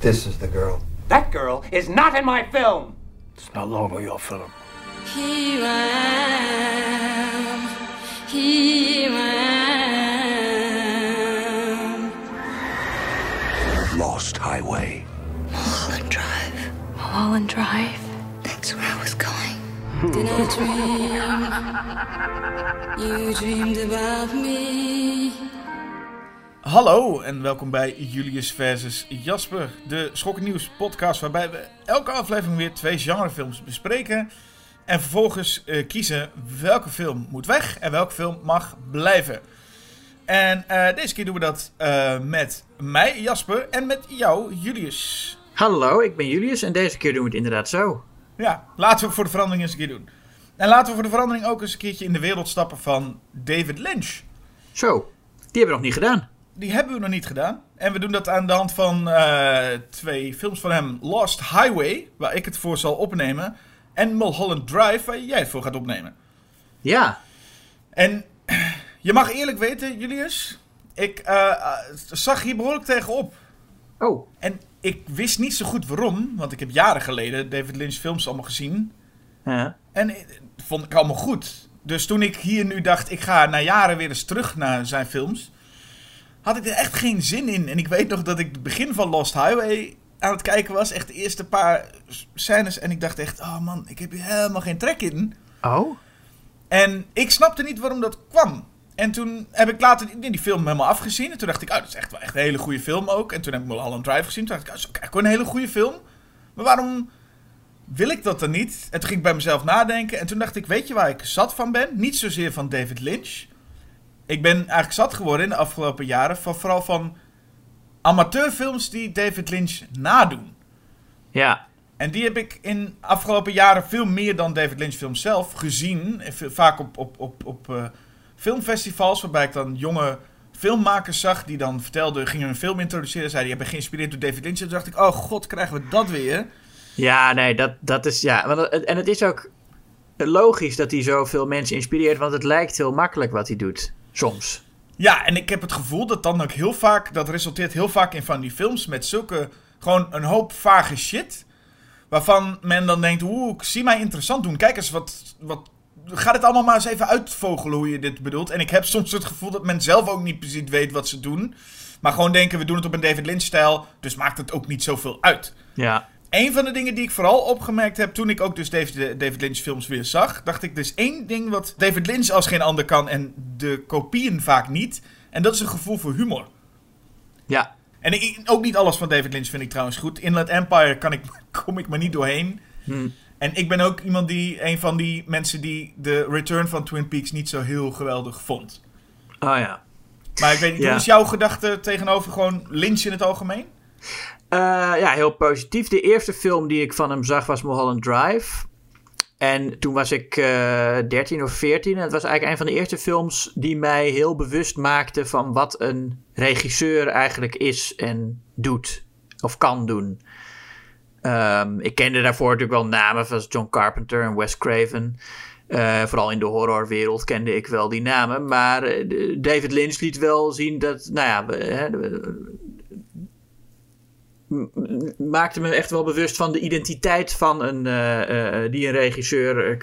This is the girl. That girl is not in my film. It's no longer your film. Here I am, here I am. Lost Highway. Mulholland Drive. Mulholland Drive. That's where I was going. Did I dream? You dreamed about me. Hallo en welkom bij Julius versus Jasper, de Schokkennieuws podcast waarbij we elke aflevering weer twee genrefilms bespreken en vervolgens eh, kiezen welke film moet weg en welke film mag blijven. En eh, deze keer doen we dat eh, met mij, Jasper, en met jou, Julius. Hallo, ik ben Julius en deze keer doen we het inderdaad zo. Ja, laten we voor de verandering eens een keer doen. En laten we voor de verandering ook eens een keertje in de wereld stappen van David Lynch. Zo, die hebben we nog niet gedaan. Die hebben we nog niet gedaan. En we doen dat aan de hand van eh, twee films van hem. Lost Highway, waar ik het voor zal opnemen. En Mulholland Drive, waar jij het voor gaat opnemen. Ja, En je mag eerlijk weten, Julius. Ik eh, eh, zag hier behoorlijk tegenop. oh, En ik wist niet zo goed waarom. Want ik heb jaren geleden David Lynch films allemaal gezien. ja. En vond ik allemaal goed. Dus toen ik hier nu dacht, ik ga na jaren weer eens terug naar zijn films. Had ik er echt geen zin in. En ik weet nog dat ik het begin van Lost Highway aan het kijken was. Echt de eerste paar scènes. En ik dacht echt, oh man, ik heb hier helemaal geen trek in. Oh? En ik snapte niet waarom dat kwam. En toen heb ik later die, die film helemaal afgezien. En toen dacht ik, oh, dat is echt wel echt een hele goede film ook. En toen heb ik Mulholland Drive gezien. Toen dacht ik, oh, dat is ook wel een hele goede film. Maar waarom wil ik dat dan niet? En toen ging ik bij mezelf nadenken. En toen dacht ik, weet je waar ik zat van ben? Niet zozeer van David Lynch. Ik ben eigenlijk zat geworden in de afgelopen jaren. Van, vooral van amateurfilms die David Lynch nadoen. Ja, En die heb ik in afgelopen jaren veel meer dan David Lynch films zelf gezien. Vaak op, op, op, op eh, filmfestivals, waarbij ik dan jonge filmmakers zag die dan vertelden, gingen een film introduceren, zeiden die hebben geïnspireerd door David Lynch. En toen dacht ik, oh god, krijgen we dat weer? ja nee, dat, dat is, ja. Want het- en het is ook logisch dat hij zoveel mensen inspireert, want het lijkt heel makkelijk wat hij doet. Soms. Ja, en ik heb het gevoel dat dan ook heel vaak, dat resulteert heel vaak in van die films met zulke, gewoon een hoop vage shit. Waarvan men dan denkt, oeh, ik zie mij interessant doen. Kijk eens, wat, wat, ga dit allemaal maar eens even uitvogelen hoe je dit bedoelt. En ik heb soms het gevoel dat men zelf ook niet precies weet wat ze doen. Maar gewoon denken, we doen het op een David Lynch stijl, dus maakt het ook niet zoveel uit. Ja. Een van de dingen die ik vooral opgemerkt heb toen ik ook dus David, David Lynch films weer zag, dacht ik dus één ding wat David Lynch als geen ander kan en de kopieën vaak niet. En dat is een gevoel voor humor. Ja. En ik, ook niet alles van David Lynch vind ik trouwens goed. Inland Empire kan ik, kom ik maar niet doorheen. Hm. En ik ben ook iemand die, een van die mensen die de return van Twin Peaks niet zo heel geweldig vond. Oh ja. Maar ik weet niet, Ja. hoe is jouw gedachte tegenover gewoon Lynch in het algemeen? Eh, ja, heel positief. De eerste film die ik van hem zag was Mulholland Drive. En toen was ik eh 13 of 14. En het was eigenlijk een van de eerste films die mij heel bewust maakte van wat een regisseur eigenlijk is en doet. Of kan doen. Ehm, ik kende daarvoor natuurlijk wel namen zoals John Carpenter en Wes Craven. Eh, vooral in de horrorwereld kende ik wel die namen. Maar David Lynch liet wel zien dat, nou ja, maakte me echt wel bewust van de identiteit van een, eh, eh, eh, die een regisseur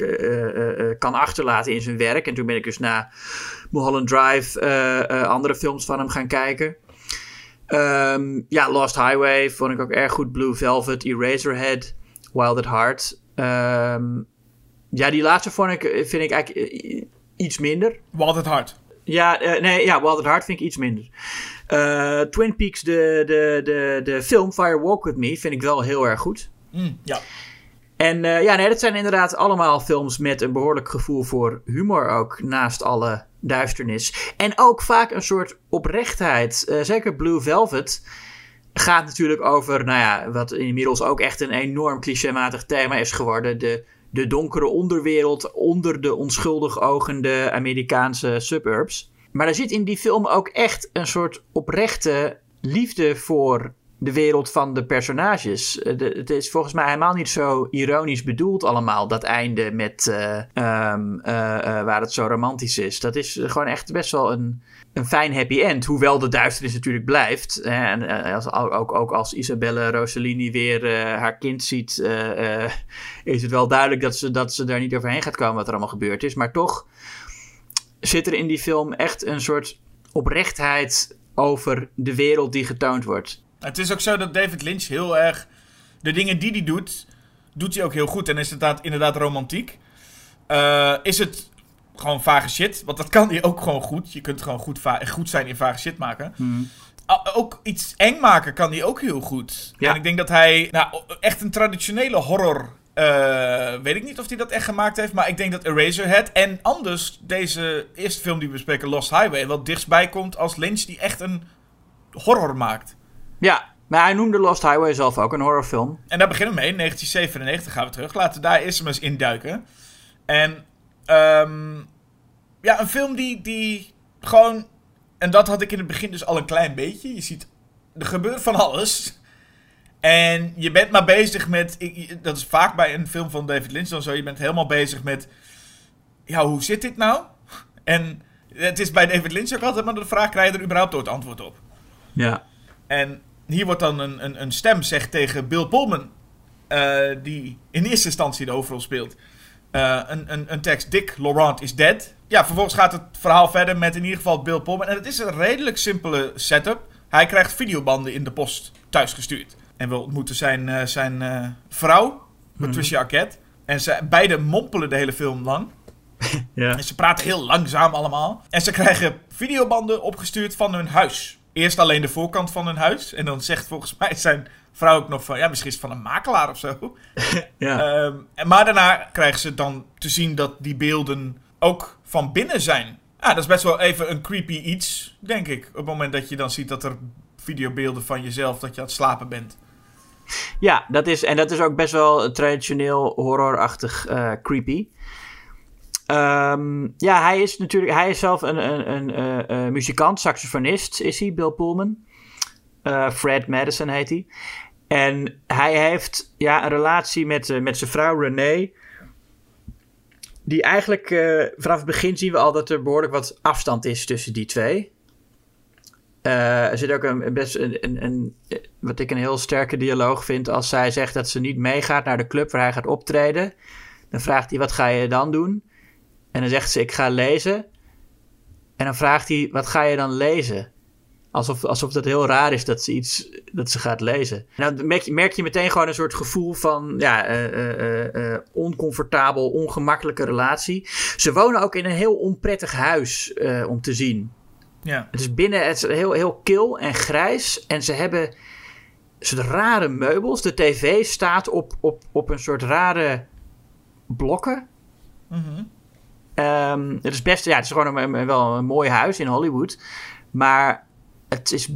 kan achterlaten in zijn werk. En toen ben ik dus na Mulholland Drive andere films van hem gaan kijken. Ehm, ja, Lost Highway vond ik ook erg goed. Blue Velvet, Eraserhead, Wild at Heart. Ehm, ja, die laatste vond ik, vind ik eigenlijk iets minder. Wild at Heart. Ja, eh, nee, ja, Wild at Heart vind ik iets minder. Eh, Twin Peaks, de, de, de, de film Fire Walk With Me, vind ik wel heel erg goed. Mm, ja. En eh, ja, nee, dat zijn inderdaad allemaal films met een behoorlijk gevoel voor humor ook, naast alle duisternis. En ook vaak een soort oprechtheid. Zeker Blue Velvet gaat natuurlijk over, nou ja, wat inmiddels ook echt een enorm clichématig thema is geworden. De, de donkere onderwereld onder de onschuldig ogende Amerikaanse suburbs. Maar er zit in die film ook echt een soort oprechte liefde voor de wereld van de personages. Eh, het is volgens mij helemaal niet zo ironisch bedoeld allemaal, dat einde met eh, ehm, eh, eh, waar het zo romantisch is. Dat is gewoon echt best wel een, een fijn happy end. Hoewel de duisternis natuurlijk blijft. En eh, als, ook, ook als Isabelle Rossellini weer eh, haar kind ziet, eh, is het wel duidelijk dat ze, dat ze daar niet overheen gaat komen wat er allemaal gebeurd is. Maar toch zit er in die film echt een soort oprechtheid over de wereld die getoond wordt. Het is ook zo dat David Lynch heel erg... De dingen die hij doet, doet hij ook heel goed. En is inderdaad, inderdaad romantiek. Is het gewoon vage shit? Want dat kan hij ook gewoon goed. Je kunt gewoon goed, goed zijn in vage shit maken. A- ook iets eng maken kan hij ook heel goed. Ja. En ik denk dat hij... Nou, echt een traditionele horror... eh, weet ik niet of hij dat echt gemaakt heeft. Maar ik denk dat Eraserhead en anders deze eerste film die we bespreken, Lost Highway, wel dichtstbij komt als Lynch die echt een horror maakt. Ja, maar hij noemde Lost Highway zelf ook een horrorfilm. En daar beginnen we mee. In 1997 gaan we terug. Laten we daar eerst maar eens induiken. En ehm, ja, een film die, die gewoon... En dat had ik in het begin dus al een klein beetje. Je ziet, er gebeurt van alles. En je bent maar bezig met... ik- dat is vaak bij een film van David Lynch dan zo. Je bent helemaal bezig met... Ja, hoe zit dit nou? En het is bij David Lynch ook altijd maar de vraag... Krijg je er überhaupt ooit antwoord op? Ja. En hier wordt dan een, een, een stem zegt tegen Bill Pullman, eh, die in eerste instantie de hoofdrol speelt, eh, een, een, een tekst: Dick Laurent is dead. Ja, vervolgens gaat het verhaal verder met in ieder geval Bill Pullman. En het is een redelijk simpele setup. Hij krijgt videobanden in de post thuisgestuurd. En we ontmoeten zijn, eh, zijn eh, vrouw, Patricia Arquette. En ze beide mompelen de hele film lang. Ja. En ze praten heel langzaam allemaal. En ze krijgen videobanden opgestuurd van hun huis. Eerst alleen de voorkant van hun huis. En dan zegt volgens mij zijn vrouw ook nog van... Ja, misschien is het van een makelaar of zo. ja. Ehm, maar daarna krijgen ze dan te zien dat die beelden ook van binnen zijn. Ah, dat is best wel even een creepy iets, denk ik. Op het moment dat je dan ziet dat er videobeelden van jezelf... dat je aan het slapen bent. Ja, dat is, en dat is ook best wel traditioneel horrorachtig eh, creepy. Ehm, ja, hij is natuurlijk, hij is zelf een, een, een eh, eh, muzikant, saxofonist is hij, Bill Pullman. Fred Madison heet hij. En hij heeft ja, een relatie met, eh, met zijn vrouw Renee. Die eigenlijk, eh, vanaf het begin zien we al dat er behoorlijk wat afstand is tussen die twee. Eh, er zit ook een best een, een, een- wat ik een heel sterke dialoog vind. Als zij zegt dat ze niet meegaat naar de club waar hij gaat optreden. Dan vraagt hij, wat ga je dan doen? En dan zegt ze, ik ga lezen. En dan vraagt hij, wat ga je dan lezen? Alsof, alsof dat heel raar is dat ze iets dat ze gaat lezen. En dan merk je, merk je meteen gewoon een soort gevoel van ja, eh, eh, eh, oncomfortabel, ongemakkelijke relatie. Ze wonen ook in een heel onprettig huis om te zien. Ja. Het is binnen het is heel, heel kil en grijs. En ze hebben soort rare meubels. De tv staat op, op, op een soort rare blokken. Mhm. Ehm, het is best, ja, het is gewoon een- wel een mooi huis in Hollywood. Maar het is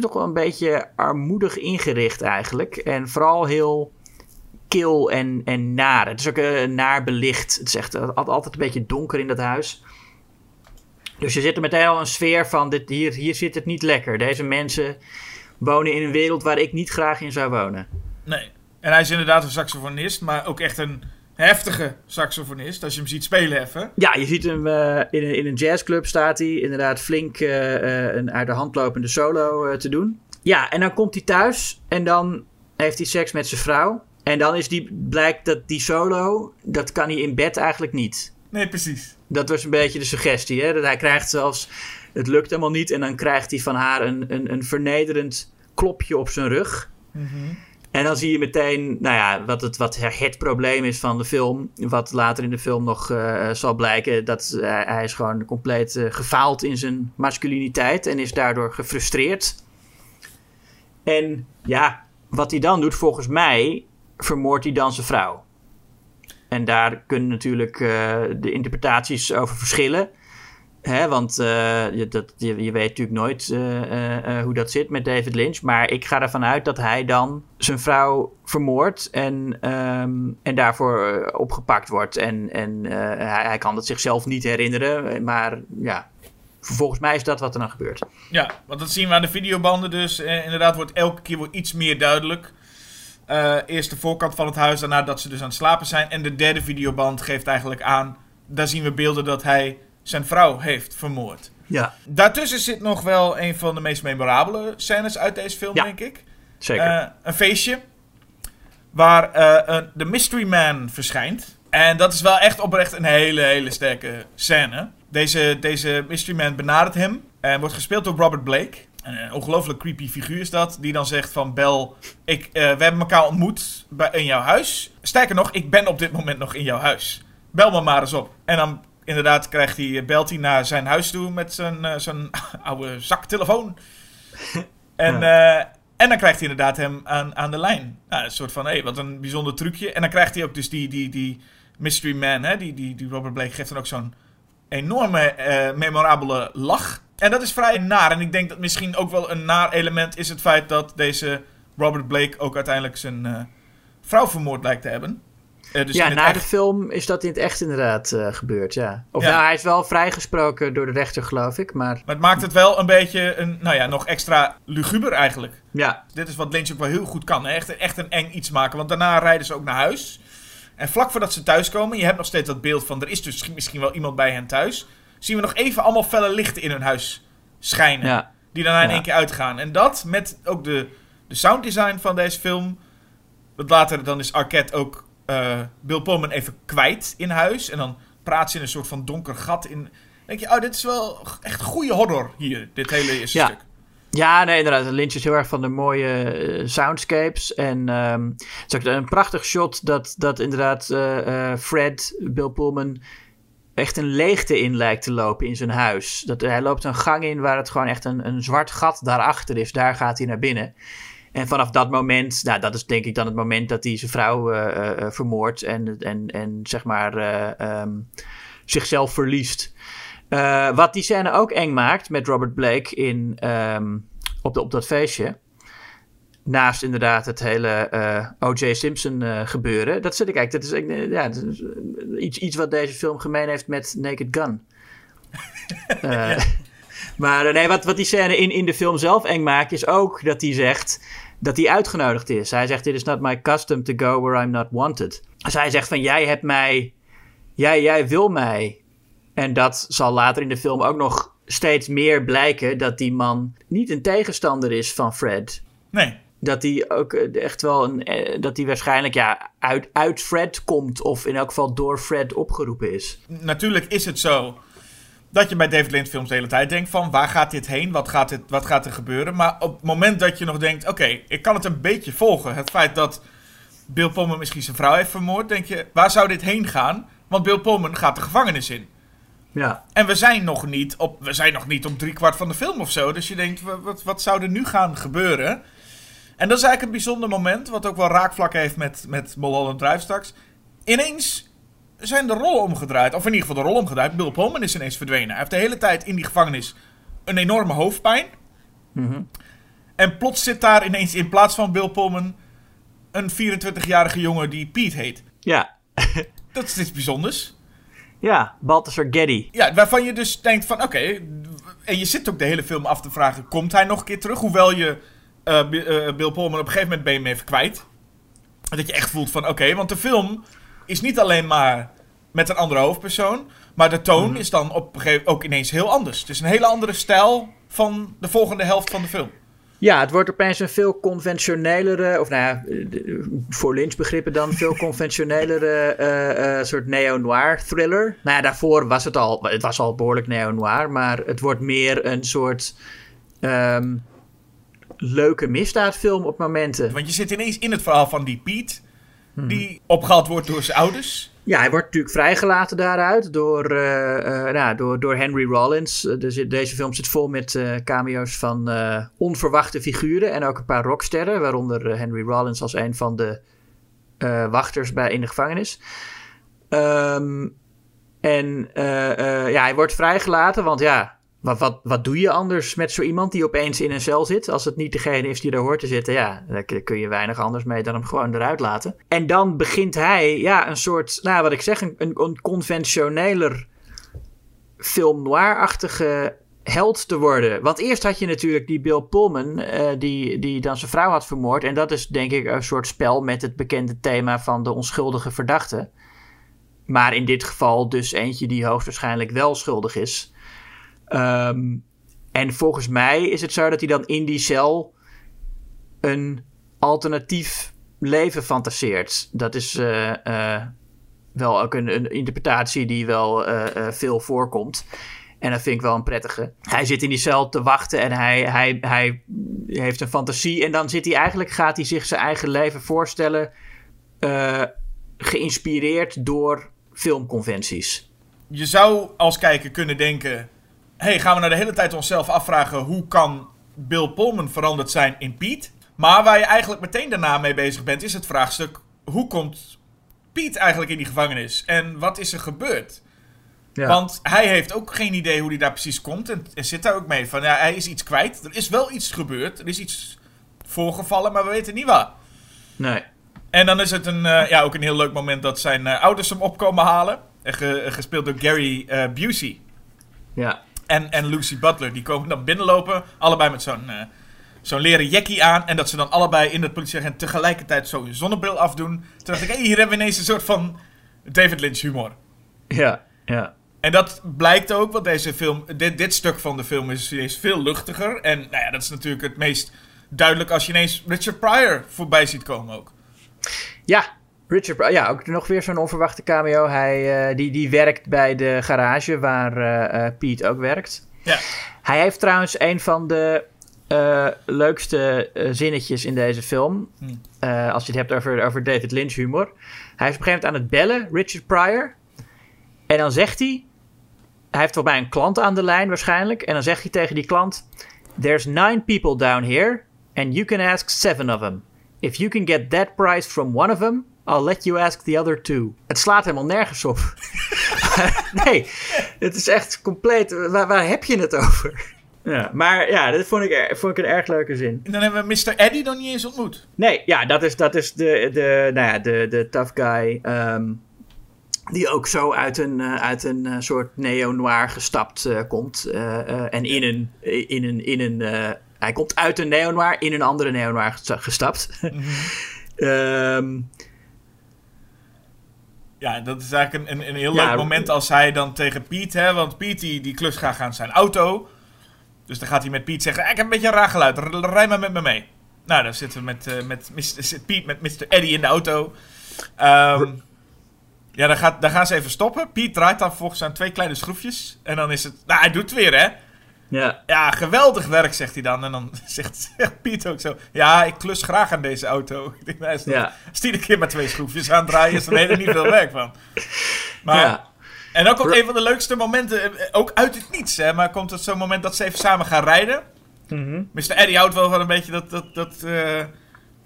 toch wel een beetje armoedig ingericht eigenlijk. En vooral heel kil en, en naar. Het is ook eh, naar belicht. Het is echt al- altijd een beetje donker in dat huis. Dus je zit er meteen al een sfeer van, dit, hier, hier zit het niet lekker. Deze mensen wonen in een wereld waar ik niet graag in zou wonen. Nee. En hij is inderdaad een saxofonist, maar ook echt een heftige saxofonist. Als je hem ziet spelen even. Ja, je ziet hem eh, in, een, in een jazzclub staat hij inderdaad flink eh, eh, een uit de hand lopende solo te doen. Ja, en dan komt hij thuis en dan heeft hij seks met zijn vrouw. En dan is die, blijkt dat die solo, dat kan hij in bed eigenlijk niet. Nee, precies. Dat was een beetje de suggestie, hè? dat hij krijgt zelfs, het lukt helemaal niet. En dan krijgt hij van haar een, een, een vernederend klopje op zijn rug. En dan zie je meteen, nou ja, wat het, wat het probleem is van de film. Wat later in de film nog eh, zal blijken. Dat eh, hij is gewoon compleet eh, gefaald in zijn masculiniteit. En is daardoor gefrustreerd. En ja, wat hij dan doet, volgens mij, vermoordt hij dan zijn vrouw. En daar kunnen natuurlijk de interpretaties over verschillen. Hè, want eh, je, dat, je, je weet natuurlijk nooit eh, eh, hoe dat zit met David Lynch. Maar ik ga ervan uit dat hij dan zijn vrouw vermoordt en, ehm, en daarvoor opgepakt wordt. En, en hij, hij kan het zichzelf niet herinneren. Maar ja, volgens mij is dat wat er dan gebeurt. Ja, want dat zien we aan de videobanden dus. Inderdaad wordt elke keer wordt iets meer duidelijk. Eerst de voorkant van het huis, daarna dat ze dus aan het slapen zijn. En de derde videoband geeft eigenlijk aan... Daar zien we beelden dat hij zijn vrouw heeft vermoord. Ja, Daartussen zit nog wel een van de meest memorabele scènes uit deze film, Ja. denk ik. zeker. Eh, een feestje waar eh, een, de Mystery Man verschijnt. En dat is wel echt oprecht een hele, hele sterke scène. Deze, deze Mystery Man benadert hem en wordt gespeeld door Robert Blake. En Een ongelooflijk creepy figuur is dat. Die dan zegt van Bel, ik, eh, we hebben elkaar ontmoet bij, in jouw huis. Sterker nog, ik ben op dit moment nog in jouw huis. Bel me maar eens op. En dan inderdaad krijgt hij, belt hij naar zijn huis toe met zijn, eh, zijn oude zaktelefoon. En, eh, en dan krijgt hij inderdaad hem aan, aan de lijn. Nou, een soort van, hé, wat een bijzonder trucje. En dan krijgt hij ook dus die, die, die Mystery Man, hè, die, die, die Robert Blake geeft dan ook zo'n enorme, eh, memorabele lach. En dat is vrij naar. En ik denk dat misschien ook wel een naar element is het feit dat deze Robert Blake ook uiteindelijk zijn eh, vrouw vermoord lijkt te hebben. Eh, dus ja, na echt- de film is dat in het echt inderdaad eh, gebeurd, ja. Of Ja. nou, hij is wel vrijgesproken door de rechter, geloof ik, maar Maar het maakt het wel een beetje, een, nou ja, nog extra luguber eigenlijk. ja. Dit is wat Lynch ook wel heel goed kan. Hè? Echt, echt een eng iets maken. Want daarna rijden ze ook naar huis. En vlak voordat ze thuiskomen, je hebt nog steeds dat beeld van... er is dus misschien wel iemand bij hen thuis. Zien we nog even allemaal felle lichten in hun huis schijnen. ja. Die daarna in Ja. één keer uitgaan. En dat met ook de, de sounddesign van deze film. Wat later dan is Arquette ook eh, Bill Pullman even kwijt in huis. En dan praat ze in een soort van donker gat. In. Dan denk je, oh, dit is wel echt goede horror hier. Dit hele eerste Ja. stuk. Ja, nee, inderdaad. Lynch is heel erg van de mooie eh, soundscapes. En ehm, het is ook een prachtig shot dat, dat inderdaad eh, Fred, Bill Pullman, echt een leegte in lijkt te lopen in zijn huis. Dat, hij loopt een gang in waar het gewoon echt een, een zwart gat daarachter is. Daar gaat hij naar binnen. En vanaf dat moment, nou, dat is denk ik dan het moment dat hij zijn vrouw eh, eh, eh, vermoordt en, en, en zeg maar eh, ehm, zichzelf verliest. Wat die scène ook eng maakt met Robert Blake in, ehm, op, de, op dat feestje. Naast inderdaad het hele O.J. Simpson gebeuren. Dat zit ik eigenlijk. Dat is, ja, dat is iets, iets wat deze film gemeen heeft met Naked Gun. Eh, Maar eh, nee, wat, wat die scène in, in de film zelf eng maakt, is ook dat hij zegt dat hij uitgenodigd is. Hij zegt: It is not my custom to go where I'm not wanted. Dus hij zegt van jij hebt mij, jij, jij wil mij. En dat zal later in de film ook nog steeds meer blijken dat die man niet een tegenstander is van Fred. Nee. Dat hij ook eh, echt wel een. eh, Dat hij waarschijnlijk ja, uit, uit Fred komt. Of in elk geval door Fred opgeroepen is. natuurlijk is het zo dat je bij David Lynch films de hele tijd denkt van waar gaat dit heen, wat gaat, dit, wat gaat er gebeuren. Maar op het moment dat je nog denkt, oké, ik kan het een beetje volgen. Het feit dat Bill Pullman misschien zijn vrouw heeft vermoord, denk je, waar zou dit heen gaan? Want Bill Pullman gaat de gevangenis in. Ja. En we zijn nog niet op, we zijn nog niet op driekwart van de film of zo. Dus je denkt, wa- wat, wat zou er nu gaan gebeuren? En dat is eigenlijk een bijzonder moment, wat ook wel raakvlak heeft met, met Mulholland Drive straks. Ineens zijn de rollen omgedraaid. Of in ieder geval de rol omgedraaid. Bill Pullman is ineens verdwenen. Hij heeft de hele tijd in die gevangenis een enorme hoofdpijn. En plots zit daar ineens in plaats van Bill Pullman een 24-jarige jongen die Pete heet. Ja. Dat is iets bijzonders. Ja, Balthasar Geddy. Ja, waarvan je dus denkt van oké. en je zit ook de hele film af te vragen: komt hij nog een keer terug? Hoewel je eh, eh, Bill Pullman op een gegeven moment ben je hem even kwijt. Dat je echt voelt van oké, want de film is niet alleen maar met een andere hoofdpersoon. Maar de toon is dan op een gegeven ook ineens heel anders. Het is een hele andere stijl van de volgende helft van de film. Ja, het wordt opeens een veel conventionelere, of nou ja, voor Lynch begrippen dan, veel conventionelere eh, eh, soort neo-noir thriller. Nou ja, daarvoor was het al, het was al behoorlijk neo-noir, maar het wordt meer een soort ehm, leuke misdaadfilm op momenten. Want je zit ineens in het verhaal van die Die opgehaald wordt door zijn ouders. Ja, hij wordt natuurlijk vrijgelaten daaruit door, eh, eh, nou, door, door Henry Rollins. Zit- deze film zit vol met cameo's van onverwachte figuren en ook een paar rocksterren, waaronder Henry Rollins als een van de wachters bij, in de gevangenis. Ehm, en ja, hij wordt vrijgelaten, want ja, wat, wat, wat doe je anders met zo iemand die opeens in een cel zit? Als het niet degene is die daar hoort te zitten, ja, daar kun- je weinig anders mee dan hem gewoon eruit laten. En dan begint hij, ja, een soort, nou wat ik zeg, een, een, een conventioneler film noir-achtige held te worden. Want eerst had je natuurlijk die Bill Pullman, eh, die, die dan zijn vrouw had vermoord. En dat is denk ik een soort spel met het bekende thema van de onschuldige verdachte. Maar in dit geval dus eentje die hoogstwaarschijnlijk wel schuldig is. Ehm, en volgens mij is het zo dat hij dan in die cel een alternatief leven fantaseert. Dat is eh, eh, wel ook een, een, interpretatie die wel eh, veel voorkomt. En dat vind ik wel een prettige. Hij zit in die cel te wachten en hij, hij, hij heeft een fantasie. En dan zit hij eigenlijk, gaat hij zich zijn eigen leven voorstellen. geïnspireerd door filmconventies. Je zou als kijker kunnen denken: hey, gaan we nou de hele tijd onszelf afvragen hoe kan Bill Pullman veranderd zijn in Pete? Maar waar je eigenlijk meteen daarna mee bezig bent, is het vraagstuk: hoe komt Pete eigenlijk in die gevangenis? En wat is er gebeurd? Ja. Want hij heeft ook geen idee hoe hij daar precies komt. En, en, zit daar ook mee van, ja, hij is iets kwijt. Er is wel iets gebeurd. Er is iets voorgevallen, maar we weten niet waar. Nee. En dan is het een, uh, ja, ook een heel leuk moment dat zijn uh, ouders hem opkomen halen. Ge, gespeeld door Gary uh, Busey. Ja. En, en Lucy Butler. Die komen dan binnenlopen. Allebei met zo'n zo'n leren jackie aan. En dat ze dan allebei in het politieagent tegelijkertijd zo'n zonnebril afdoen. Toen dacht ik, hey, hier hebben we ineens een soort van David Lynch humor. Ja, ja. En dat blijkt ook, want deze film, dit, dit stuk van de film is, is veel luchtiger. En nou ja, dat is natuurlijk het meest duidelijk als je ineens Richard Pryor voorbij ziet komen ook. Ja, Richard ja, ook nog weer zo'n onverwachte cameo. Hij, uh, die, die werkt bij de garage waar uh, uh, Pete ook werkt. Ja. Hij heeft trouwens een van de leukste zinnetjes in deze film. Hmm. als je het hebt over, over David Lynch humor. Hij is op een gegeven moment aan het bellen, Richard Pryor. En dan zegt hij... Hij heeft volgens mij een klant aan de lijn waarschijnlijk. En dan zegt hij tegen die klant... There's nine people down here... And you can ask seven of them. If you can get that price from one of them, I'll let you ask the other two. Het slaat helemaal nergens op. nee, het is echt compleet. Waar, waar, heb je het over? Ja, maar ja, dat vond ik, vond ik een erg leuke zin. En dan hebben we Mr. Eddie nog niet eens ontmoet. Nee, ja, dat is, dat is de, de, nou ja, de, de tough guy. Um, die ook zo uit een, uh, uit een uh, soort neo-noir gestapt uh, komt. en in een, in een, in een hij komt uit een neo-noir in een andere neo-noir gestapt. Um, ja, dat is eigenlijk een, een, een heel ja, leuk moment als hij dan tegen Piet, hè, want Piet die, die klust graag aan zijn auto. Dus dan gaat hij met Piet zeggen, ik heb een beetje een raar geluid, rij maar met me mee. Nou, dan zitten we met, uh, met Mr. Piet met Mr. Eddie in de auto. Um, ja, dan, gaat, dan gaan ze even stoppen. Piet draait dan volgens aan twee kleine schroefjes. En dan is het, nou hij doet het weer hè. Ja. ja, geweldig werk, zegt hij dan. En dan zegt, zegt Piet ook zo: Ja, ik klus graag aan deze auto. Ik denk, nou, ja. een keer met twee schroefjes aan draaien, is er helemaal niet veel werk van. Maar, ja. En dan komt een van de leukste momenten, ook uit het niets, hè, maar komt het zo'n moment dat ze even samen gaan rijden. Mm -hmm. Mr. Eddie houdt wel van een beetje dat, dat, dat uh, een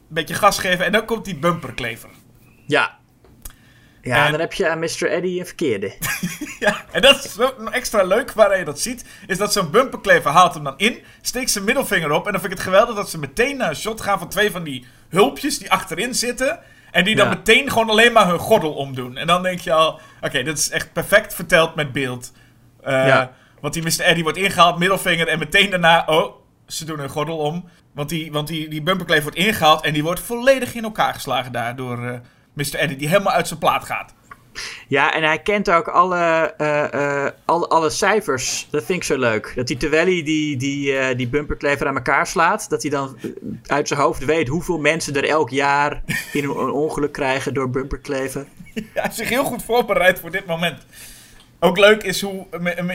beetje gas geven. En dan komt die bumperklever. Ja, ja, en... dan heb je aan Mr. Eddie een verkeerde. ja, en dat is ook nog extra leuk waar je dat ziet. Is dat zo'n bumperklever haalt hem dan in, steekt zijn middelvinger op. En dan vind ik het geweldig dat ze meteen naar een shot gaan van twee van die hulpjes die achterin zitten. En die dan Ja. meteen gewoon alleen maar hun gordel omdoen. En dan denk je al, oké, dit is echt perfect verteld met beeld. Eh, Ja. Want die Mr. Eddie wordt ingehaald, middelvinger. En meteen daarna, oh, ze doen hun gordel om. Want die, want die, die bumperklever wordt ingehaald en die wordt volledig in elkaar geslagen daar door eh, Mr. Eddie. Die helemaal uit zijn plaat gaat. Ja, en hij kent ook alle, eh, eh, alle, alle cijfers. Dat vind ik zo leuk. Dat hij terwijl hij die, die, eh, die bumperklever aan elkaar slaat, dat hij dan uit zijn hoofd weet hoeveel mensen er elk jaar in een, ongeluk krijgen door bumperkleven. Ja, hij heeft zich heel goed voorbereid voor dit moment. Ook leuk is hoe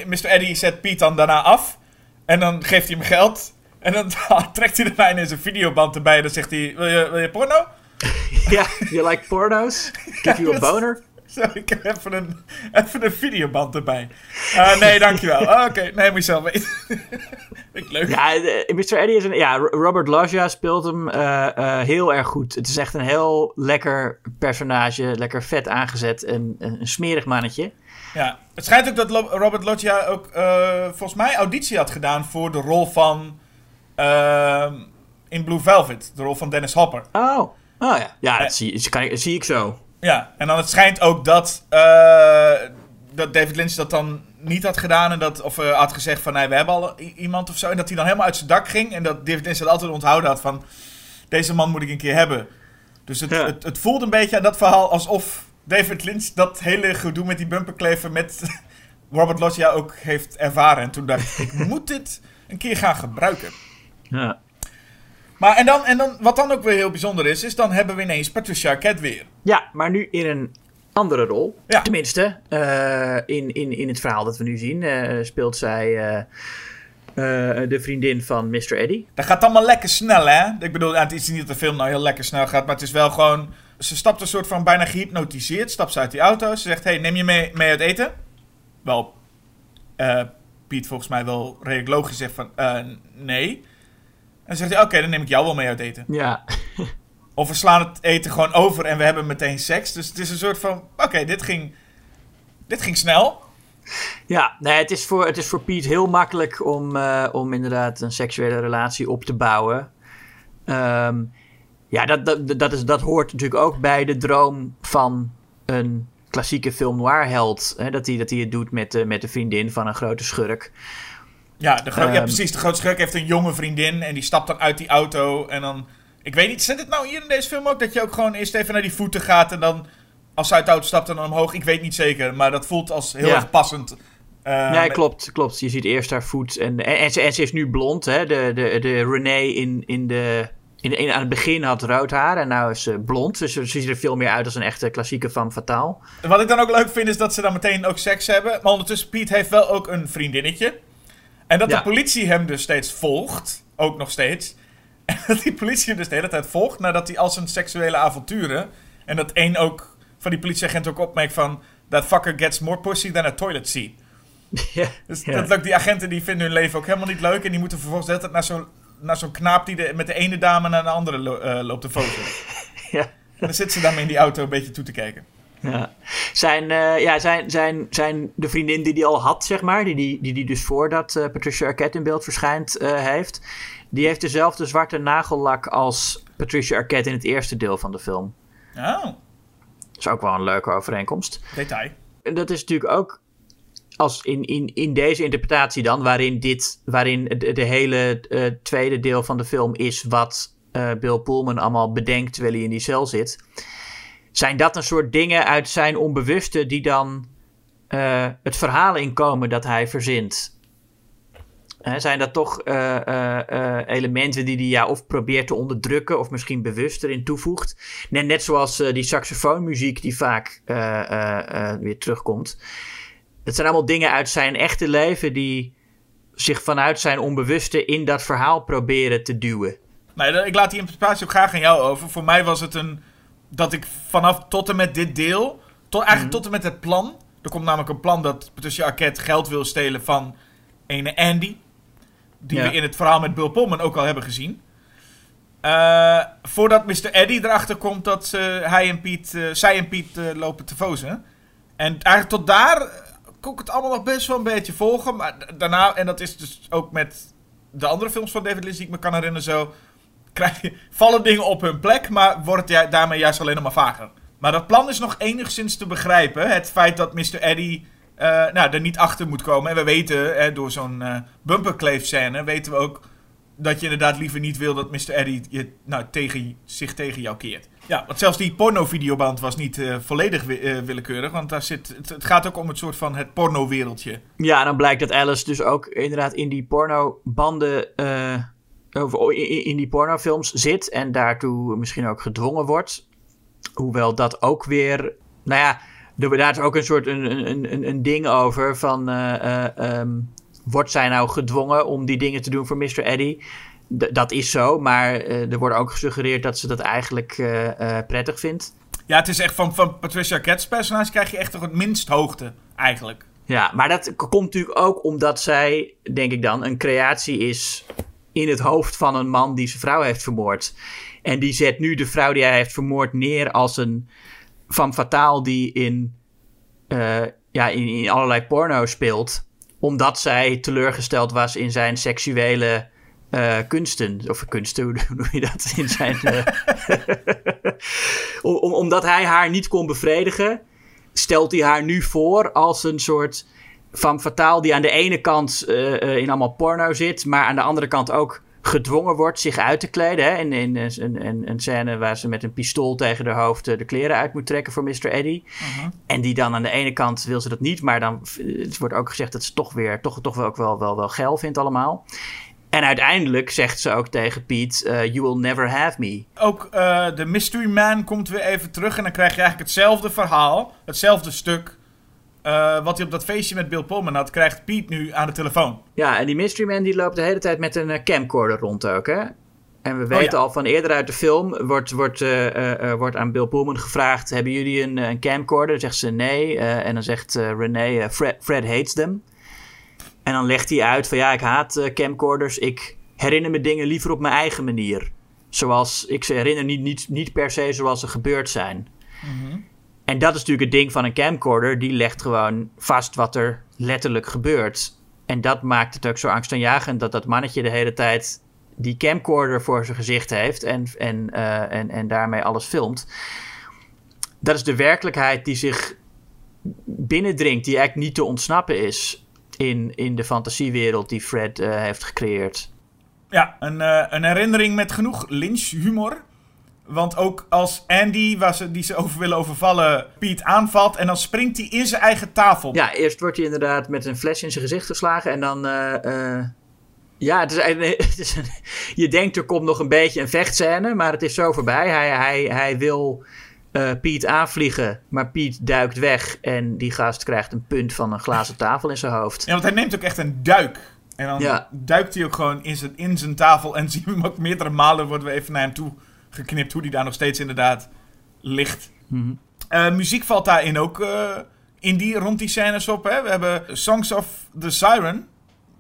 Mr. Eddie zet Piet dan daarna af. En dan geeft hij hem geld. En dan trekt hij daarna ineens een videoband erbij. En dan zegt hij, wil je, wil je porno? ja, you like porno's? Give you a boner? Zo, ik heb even een, even een videoband erbij. Ah, nee, dankjewel. Ah, Oké, nee, moet je zelf weten. Ik leuk. Ja, eh, Mr. Eddie is een. Ja, Robert Loggia speelt hem eh, eh, heel erg goed. Het is echt een heel lekker personage. Lekker vet aangezet. En een, een smerig mannetje. Ja, het schijnt ook dat Robert Loggia ook volgens mij auditie had gedaan voor de rol van ehm, in Blue Velvet, de rol van Dennis Hopper. Oh, oh ja. Ja, Eh. dat zie, ik, dat zie ik zo. Ja, en dan het schijnt ook dat, eh, dat David Lynch dat dan niet had gedaan. En dat, of eh, had gezegd van nee, we hebben al iemand of zo. En dat hij dan helemaal uit zijn dak ging. En dat David Lynch dat altijd onthouden had van deze man moet ik een keer hebben. Dus het, Ja. het, het voelde een beetje aan dat verhaal alsof David Lynch dat hele gedoe met die bumperklever met Robert Loggia ook heeft ervaren. En toen dacht ik, ik moet dit een keer gaan gebruiken. Ja. Maar en dan, en dan, wat dan ook weer heel bijzonder is, is dan hebben we ineens Patricia Arquette weer. Ja, maar nu in een andere rol. Ja. Tenminste, eh, in, in, in het verhaal dat we nu zien eh, speelt zij eh, de vriendin van Mr. Eddie. Dat gaat allemaal lekker snel, hè? Ik bedoel, het is niet dat de film nou heel lekker snel gaat, maar het is wel gewoon... Ze stapt een soort van bijna gehypnotiseerd, stapt ze uit die auto. Ze zegt, hey, neem je mee, mee uit eten? Wel, Piet volgens mij wel redelijk logisch zegt van, nee. En zegt hij, oké, dan neem ik jou wel mee uit eten. Ja, Of we slaan het eten gewoon over en we hebben meteen seks. Dus het is een soort van, oké, dit ging... Dit ging snel. ja nee, het, is voor, het is voor Piet heel makkelijk om, eh, om inderdaad een seksuele relatie op te bouwen. Ehm, ja, dat, dat, dat, is, dat hoort natuurlijk ook bij de droom van een klassieke film noir held. Hè, dat hij dat hij het doet met, de met de vriendin van een grote schurk. Ja, de ja, Ehm. precies. De grote schurk heeft een jonge vriendin en die stapt dan uit die auto. En dan, ik weet niet, zit het nou hier in deze film ook dat je ook gewoon eerst even naar die voeten gaat en dan als ze uit de auto stapt en dan omhoog? Ik weet niet zeker, maar dat voelt als heel Ja. erg passend. Eh, nee, met- klopt, klopt. Je ziet eerst haar voet. En, en, en, ze, en ze is nu blond. Hè? De, de, de Renee in, in de, in, in, aan het begin had rood haar. En nu is ze blond. Dus ze ziet er veel meer uit als een echte klassieke van Fataal. Wat ik dan ook leuk vind is dat ze dan meteen ook seks hebben. Maar ondertussen, Piet heeft wel ook een vriendinnetje. En dat Ja. de politie hem dus steeds volgt. Ook nog steeds. En dat die politie hem dus de hele tijd volgt. Nadat hij al zijn seksuele avonturen. En dat één ook van die politieagent ook opmerkt van... That fucker gets more pussy than a toilet seat. ja, Dus ja. dat leuk, die agenten die vinden hun leven ook helemaal niet leuk. En die moeten vervolgens de hele tijd naar zo'n naar zo'n knaap die de, met de ene dame naar de andere lo- eh, loopt te foto's. ja. En dan zit ze daarmee in die auto een beetje toe te kijken. Ja. Zijn, eh, ja, zijn, zijn, zijn de vriendin die hij al had, zeg maar, die die, die, die dus voordat eh, Patricia Arquette in beeld verschijnt eh, heeft, die heeft dezelfde zwarte nagellak als Patricia Arquette in het eerste deel van de film. Oh, Dat is ook wel een leuke overeenkomst. detail. En dat is natuurlijk ook als in, in, in deze interpretatie dan, waarin, dit, waarin de, de hele tweede deel van de film is wat Bill Pullman allemaal bedenkt terwijl hij in die cel zit. Zijn dat een soort dingen uit zijn onbewuste die dan eh, het verhaal inkomen dat hij verzint? Hè, zijn dat toch eh, eh, elementen die hij ja, of probeert te onderdrukken of misschien bewust erin toevoegt? Net, net zoals die saxofoonmuziek die vaak weer terugkomt. Het zijn allemaal dingen uit zijn echte leven die zich vanuit zijn onbewuste in dat verhaal proberen te duwen. Nee, ik laat die interpretatie ook graag aan jou over. Voor mij was het een... Dat ik vanaf tot en met dit deel... Tot, eigenlijk tot en met het plan... Er komt namelijk een plan dat Patricia Arquette geld wil stelen van ene Andy. Die Ja. we in het verhaal met Bill Pullman ook al hebben gezien. Eh, voordat Mr. Eddie erachter komt dat ze, hij en Piet, eh, zij en Piet eh, lopen te fozen. En eigenlijk tot daar kon ik het allemaal nog best wel een beetje volgen. Maar da- daarna, en dat is dus ook met de andere films van David Lynch die ik me kan herinneren zo... Krijg je, vallen dingen op hun plek, maar wordt het daarmee juist alleen nog maar vager. Maar dat plan is nog enigszins te begrijpen. Het feit dat Mr. Eddie eh, nou, er niet achter moet komen. En we weten, hè, door zo'n eh bumperkleef scène, weten we ook dat je inderdaad liever niet wil dat Mr. Eddie je, nou, tegen, zich tegen jou keert. Ja, want zelfs die porno-videoband was niet eh, volledig wi- willekeurig. Want daar zit, het, gaat ook om het soort van het porno-wereldje. Ja, dan blijkt dat Alice dus ook inderdaad in die pornobanden, of in, in die pornofilms zit en daartoe misschien ook gedwongen wordt. Hoewel dat ook weer, nou ja, er, daar is ook een soort een, een, een, een ding over van, eh, eh, ehm, wordt zij nou gedwongen om die dingen te doen voor Mr. Eddie? D- dat is zo, maar eh, er wordt ook gesuggereerd dat ze dat eigenlijk prettig vindt. Ja, het is echt van, van Patricia Arquette's personage krijg je echt toch het minst hoogte, eigenlijk. Ja, maar dat komt natuurlijk ook omdat zij, denk ik dan, een creatie is in het hoofd van een man die zijn vrouw heeft vermoord. En die zet nu de vrouw die hij heeft vermoord neer als een van fataal die in, eh, ja, in, in allerlei porno speelt. Omdat zij teleurgesteld was in zijn seksuele eh, kunsten. Of kunsten, hoe noem je dat? In zijn, eh, om, om- omdat hij haar niet kon bevredigen. stelt hij haar nu voor als een soort van fataal die aan de ene kant eh, eh, in allemaal porno zit, maar aan de andere kant ook gedwongen wordt zich uit te kleden. Hè? In, in, in, in een scène waar ze met een pistool tegen haar hoofd eh, de kleren uit moet trekken voor Mr. Eddie. En die dan aan de ene kant wil ze dat niet, maar dan eh, het wordt ook gezegd dat ze toch weer toch, toch wel ook wel, wel, wel geil vindt allemaal. En uiteindelijk zegt ze ook tegen Pete: eh, You will never have me. Ook eh, de Mystery Man komt weer even terug. En dan krijg je eigenlijk hetzelfde verhaal. Hetzelfde stuk. Eh, wat hij op dat feestje met Bill Pullman had, krijgt Pete nu aan de telefoon. Ja, en die Mystery Man die loopt de hele tijd met een eh, camcorder rond ook, hè? En we weten ja. al van eerder uit de film, wordt, wordt, eh, wordt aan Bill Pullman gevraagd... hebben jullie een, een camcorder? Dan zegt ze nee. en dan zegt Renee, eh, Fred, Fred hates them. En dan legt hij uit van ja, ik haat camcorders. Ik herinner me dingen liever op mijn eigen manier. Zoals, ik ze herinner niet, niet, niet per se zoals ze gebeurd zijn. En dat is natuurlijk het ding van een camcorder. Die legt gewoon vast wat er letterlijk gebeurt. En dat maakt het ook zo angstaanjagend dat dat mannetje de hele tijd die camcorder voor zijn gezicht heeft en, en, eh, en, en daarmee alles filmt. Dat is de werkelijkheid die zich binnendringt, die eigenlijk niet te ontsnappen is in, in de fantasiewereld die Fred eh, heeft gecreëerd. Ja, een, eh, een herinnering met genoeg lynch-humor. Want ook als Andy, waar ze, die ze over willen overvallen, Piet aanvalt... en dan springt hij in zijn eigen tafel. Ja, eerst wordt hij inderdaad met een fles in zijn gezicht geslagen en dan. eh, eh, ja, het is, eigenlijk- het is een- je denkt er komt nog een beetje een vechtscène, maar het is zo voorbij. Hij, hij, hij wil eh, Piet aanvliegen, maar Piet duikt weg en die gast krijgt een punt van een glazen tafel in zijn hoofd. Ja, want hij neemt ook echt een duik. En dan Ja. duikt hij ook gewoon in zijn, in zijn tafel. En zien we hem ook meerdere malen worden we even naar hem toe geknipt. Hoe die daar nog steeds inderdaad ligt. Mhm. Eh, muziek valt daarin ook eh, in die, rond die scènes op. Hè? We hebben Songs of the Siren.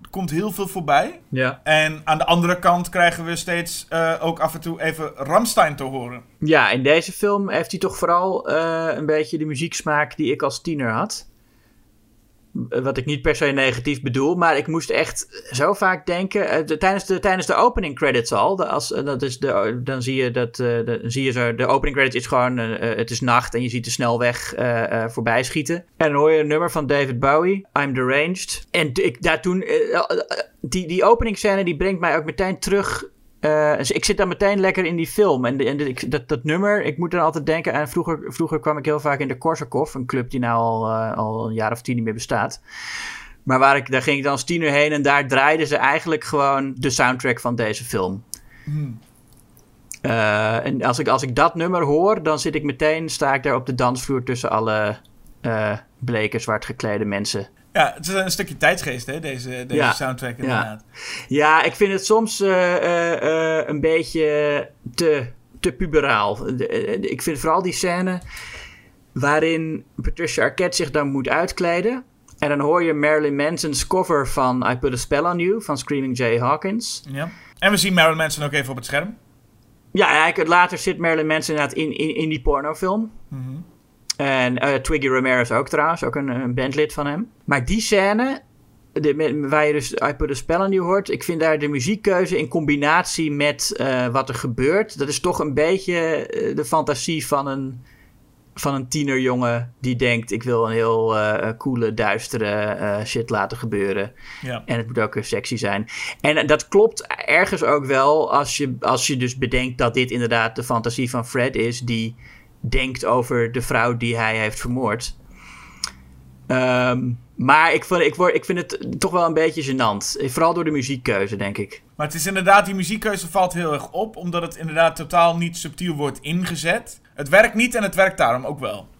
Komt heel veel voorbij. Ja. En aan de andere kant krijgen we steeds eh, ook af en toe even Ramstein te horen. ja, in deze film heeft hij toch vooral een beetje de muzieksmaak die ik als tiener had. Eh, Wat ik niet per se negatief bedoel, maar ik moest echt zo vaak denken. eh, de- tijdens, de, tijdens de opening credits al. als, eh, dat is de, dan zie je dat. de, zie je zo, de opening credits is gewoon. het is nacht en je ziet de snelweg voorbij schieten. En dan hoor je een nummer van David Bowie, I'm Deranged. En ik, daar toen. die, die openingsscène die brengt mij ook meteen terug eh, dus ik zit dan meteen lekker in die film. En, de- en de- dat, dat nummer, ik moet dan altijd denken aan... Vroeger, vroeger kwam ik heel vaak in de Korsakoff. Een club die nou al, eh, al een jaar of tien niet meer bestaat. Maar waar ik, daar ging ik dan als tiener heen... en daar draaiden ze eigenlijk gewoon de soundtrack van deze film. Eh, en als ik, als ik dat nummer hoor... dan zit ik meteen, sta ik daar op de dansvloer... tussen alle bleke, zwart geklede mensen. Ja, het is een stukje tijdsgeest, hè, deze, deze Ja. soundtrack Ja. inderdaad. Ja, ik vind het soms eh, eh, eh, een beetje te, te puberaal. De- ik vind vooral die scène waarin Patricia Arquette zich dan moet uitkleden. En dan hoor je Marilyn Manson's cover van I Put a Spell on You van Screaming Jay Hawkins. Ja. En we zien Marilyn Manson ook even op het scherm. Ja, later zit Marilyn Manson inderdaad in, in, in die pornofilm. En eh, Twiggy Ramirez ook trouwens, ook een, een bandlid van hem. Maar die scène, de, waar je dus I Put a Spell on You hoort... ik vind daar de muziekkeuze in combinatie met eh, wat er gebeurt... dat is toch een beetje eh, de fantasie van een, van een tienerjongen... die denkt, ik wil een heel eh, coole, duistere eh, shit laten gebeuren... Ja. En het moet ook eh, sexy zijn. En eh, dat klopt ergens ook wel als je, als je dus bedenkt dat dit inderdaad de fantasie van Fred is, die denkt over de vrouw die hij heeft vermoord. Ehm, maar ik vind, ik, word, ik vind het toch wel een beetje gênant. Vooral door de muziekkeuze, denk ik. Maar het is inderdaad, die muziekkeuze valt heel erg op, omdat het inderdaad totaal niet subtiel wordt ingezet. Het werkt niet en het werkt daarom ook wel.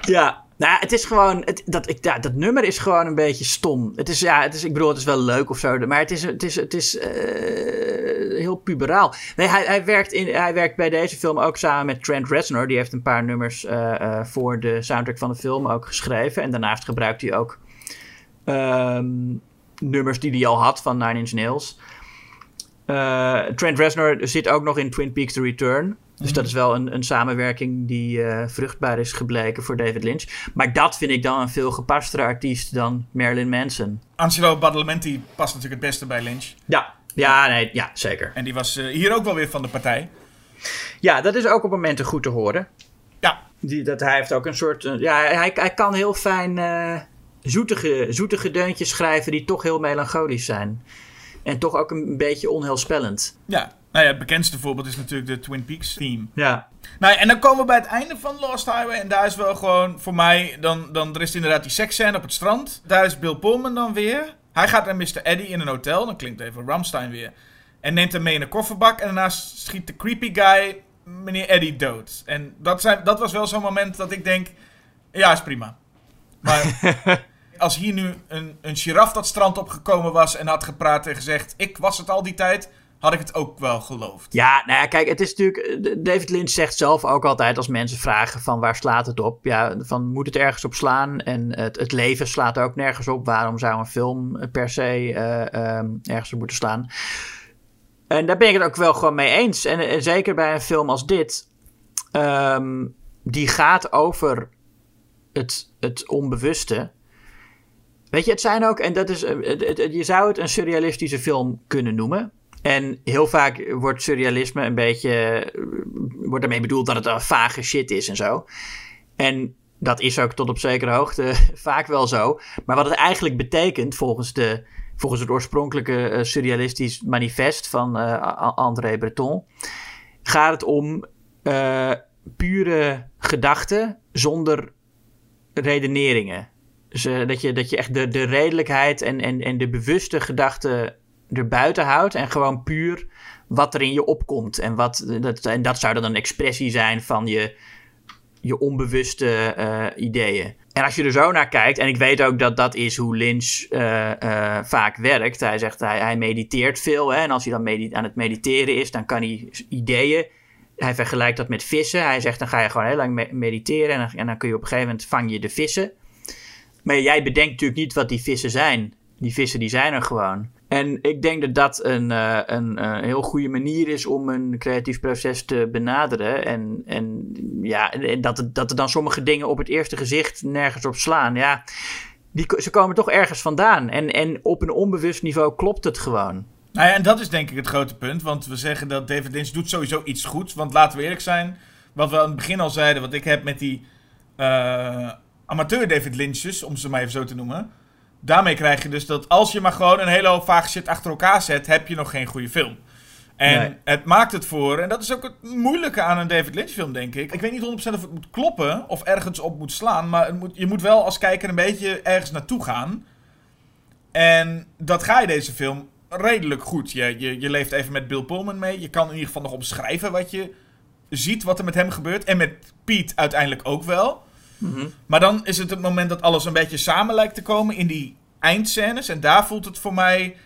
Ja, nou, het is gewoon. Het, dat, ik, dat nummer is gewoon een beetje stom. Het is, ja, het is, ik bedoel, het is wel leuk of zo, maar het is, het is, het is eh, heel puberaal. Nee, hij, hij, werkt in, hij werkt bij deze film ook samen met Trent Reznor. Die heeft een paar nummers eh, eh, voor de soundtrack van de film ook geschreven. En daarnaast gebruikt hij ook ehm, nummers die hij al had van Nine Inch Nails. Eh, Trent Reznor zit ook nog in Twin Peaks The Return. Dus dat is wel een, een samenwerking die eh, vruchtbaar is gebleken voor David Lynch. Maar dat vind ik dan een veel gepastere artiest dan Marilyn Manson. Angelo Badalamenti past natuurlijk het beste bij Lynch. Ja, ja, nee, ja zeker. En die was eh, hier ook wel weer van de partij. Ja, dat is ook op momenten goed te horen. Ja, Die, dat, hij heeft ook een soort. ja, hij, hij kan heel fijn zoetige, zoetige deuntjes schrijven die toch heel melancholisch zijn. En toch ook een beetje onheilspellend. ja. Nou ja, het bekendste voorbeeld is natuurlijk de Twin Peaks theme. Ja. Nou, ja, en dan komen we bij het einde van Lost Highway. En daar is wel gewoon voor mij. Dan, dan er is inderdaad die seksscène op het strand. Daar is Bill Pullman dan weer. Hij gaat naar Mr. Eddie in een hotel. Dan klinkt even Ramstein weer. En neemt hem mee in een kofferbak. En daarna schiet de creepy guy meneer Eddie dood. En dat, zijn, dat was wel zo'n moment dat ik denk. Ja, is prima. Maar als hier nu een, een giraf dat strand opgekomen was. En had gepraat en gezegd: Ik was het al die tijd. Had ik het ook wel geloofd. Ja, nou ja, kijk, het is natuurlijk. eh, David Lynch zegt zelf ook altijd als mensen vragen van waar slaat het op? Ja, van moet het ergens op slaan? En het, het leven slaat ook nergens op. Waarom zou een film per se eh, ehm, ergens op moeten slaan? En daar ben ik het ook wel gewoon mee eens. En, zeker bij een film als dit, ehm, die gaat over het, het onbewuste. Weet je, het zijn ook, en dat is, eh, je zou het een surrealistische film kunnen noemen. En heel vaak wordt surrealisme een beetje, eh, wordt daarmee bedoeld dat het een vage shit is en zo. En dat is ook tot op zekere hoogte vaak wel zo. Maar wat het eigenlijk betekent volgens, de, volgens het oorspronkelijke eh, surrealistisch manifest van André Breton, gaat het om pure gedachten zonder redeneringen. Dus eh, dat, je, dat je echt de, de redelijkheid en, en, en de bewuste gedachten erbuiten houdt. En gewoon puur wat er in je opkomt. En, wat, dat, en dat zou dan een expressie zijn van je, je onbewuste eh, ideeën. En als je er zo naar kijkt, en ik weet ook dat dat is hoe Lynch eh, vaak werkt. Hij zegt hij, hij mediteert veel. Hè, en als hij dan aan het mediteren is, dan kan hij ideeën. Hij vergelijkt dat met vissen. Hij zegt dan ga je gewoon heel lang me- mediteren. En dan, en dan kun je op een gegeven moment vang je de vissen. Maar jij bedenkt natuurlijk niet wat die vissen zijn. Die vissen die zijn er gewoon. En ik denk dat dat een, eh, een, eh, heel goede manier is om een creatief proces te benaderen. En, en ja, dat, het- dat er dan sommige dingen op het eerste gezicht nergens op slaan. Ja, die, ze komen toch ergens vandaan. En, en op een onbewust niveau klopt het gewoon. Nou ja, en dat is denk ik het grote punt. Want we zeggen dat David Lynch doet sowieso iets goeds. Want laten we eerlijk zijn. Wat we aan het begin al zeiden. Wat ik heb met die eh, amateur David Lynch's. Om ze maar even zo te noemen. Daarmee krijg je dus dat als je maar gewoon een hele hoop vage shit achter elkaar zet. Heb je nog geen goede film. En Nee. het maakt het voor. En dat is ook het moeilijke aan een David Lynch film denk ik. Ik weet niet 100% of het moet kloppen. Of ergens op moet slaan. Maar het moet, je moet wel als kijker een beetje ergens naartoe gaan. En dat ga je deze film redelijk goed. Je, je, je leeft even met Bill Pullman mee. Je kan in ieder geval nog omschrijven wat je ziet, wat er met hem gebeurt. En met Pete uiteindelijk ook wel. Maar dan is het het moment dat alles een beetje samen lijkt te komen in die eindscènes. En daar voelt het voor mij...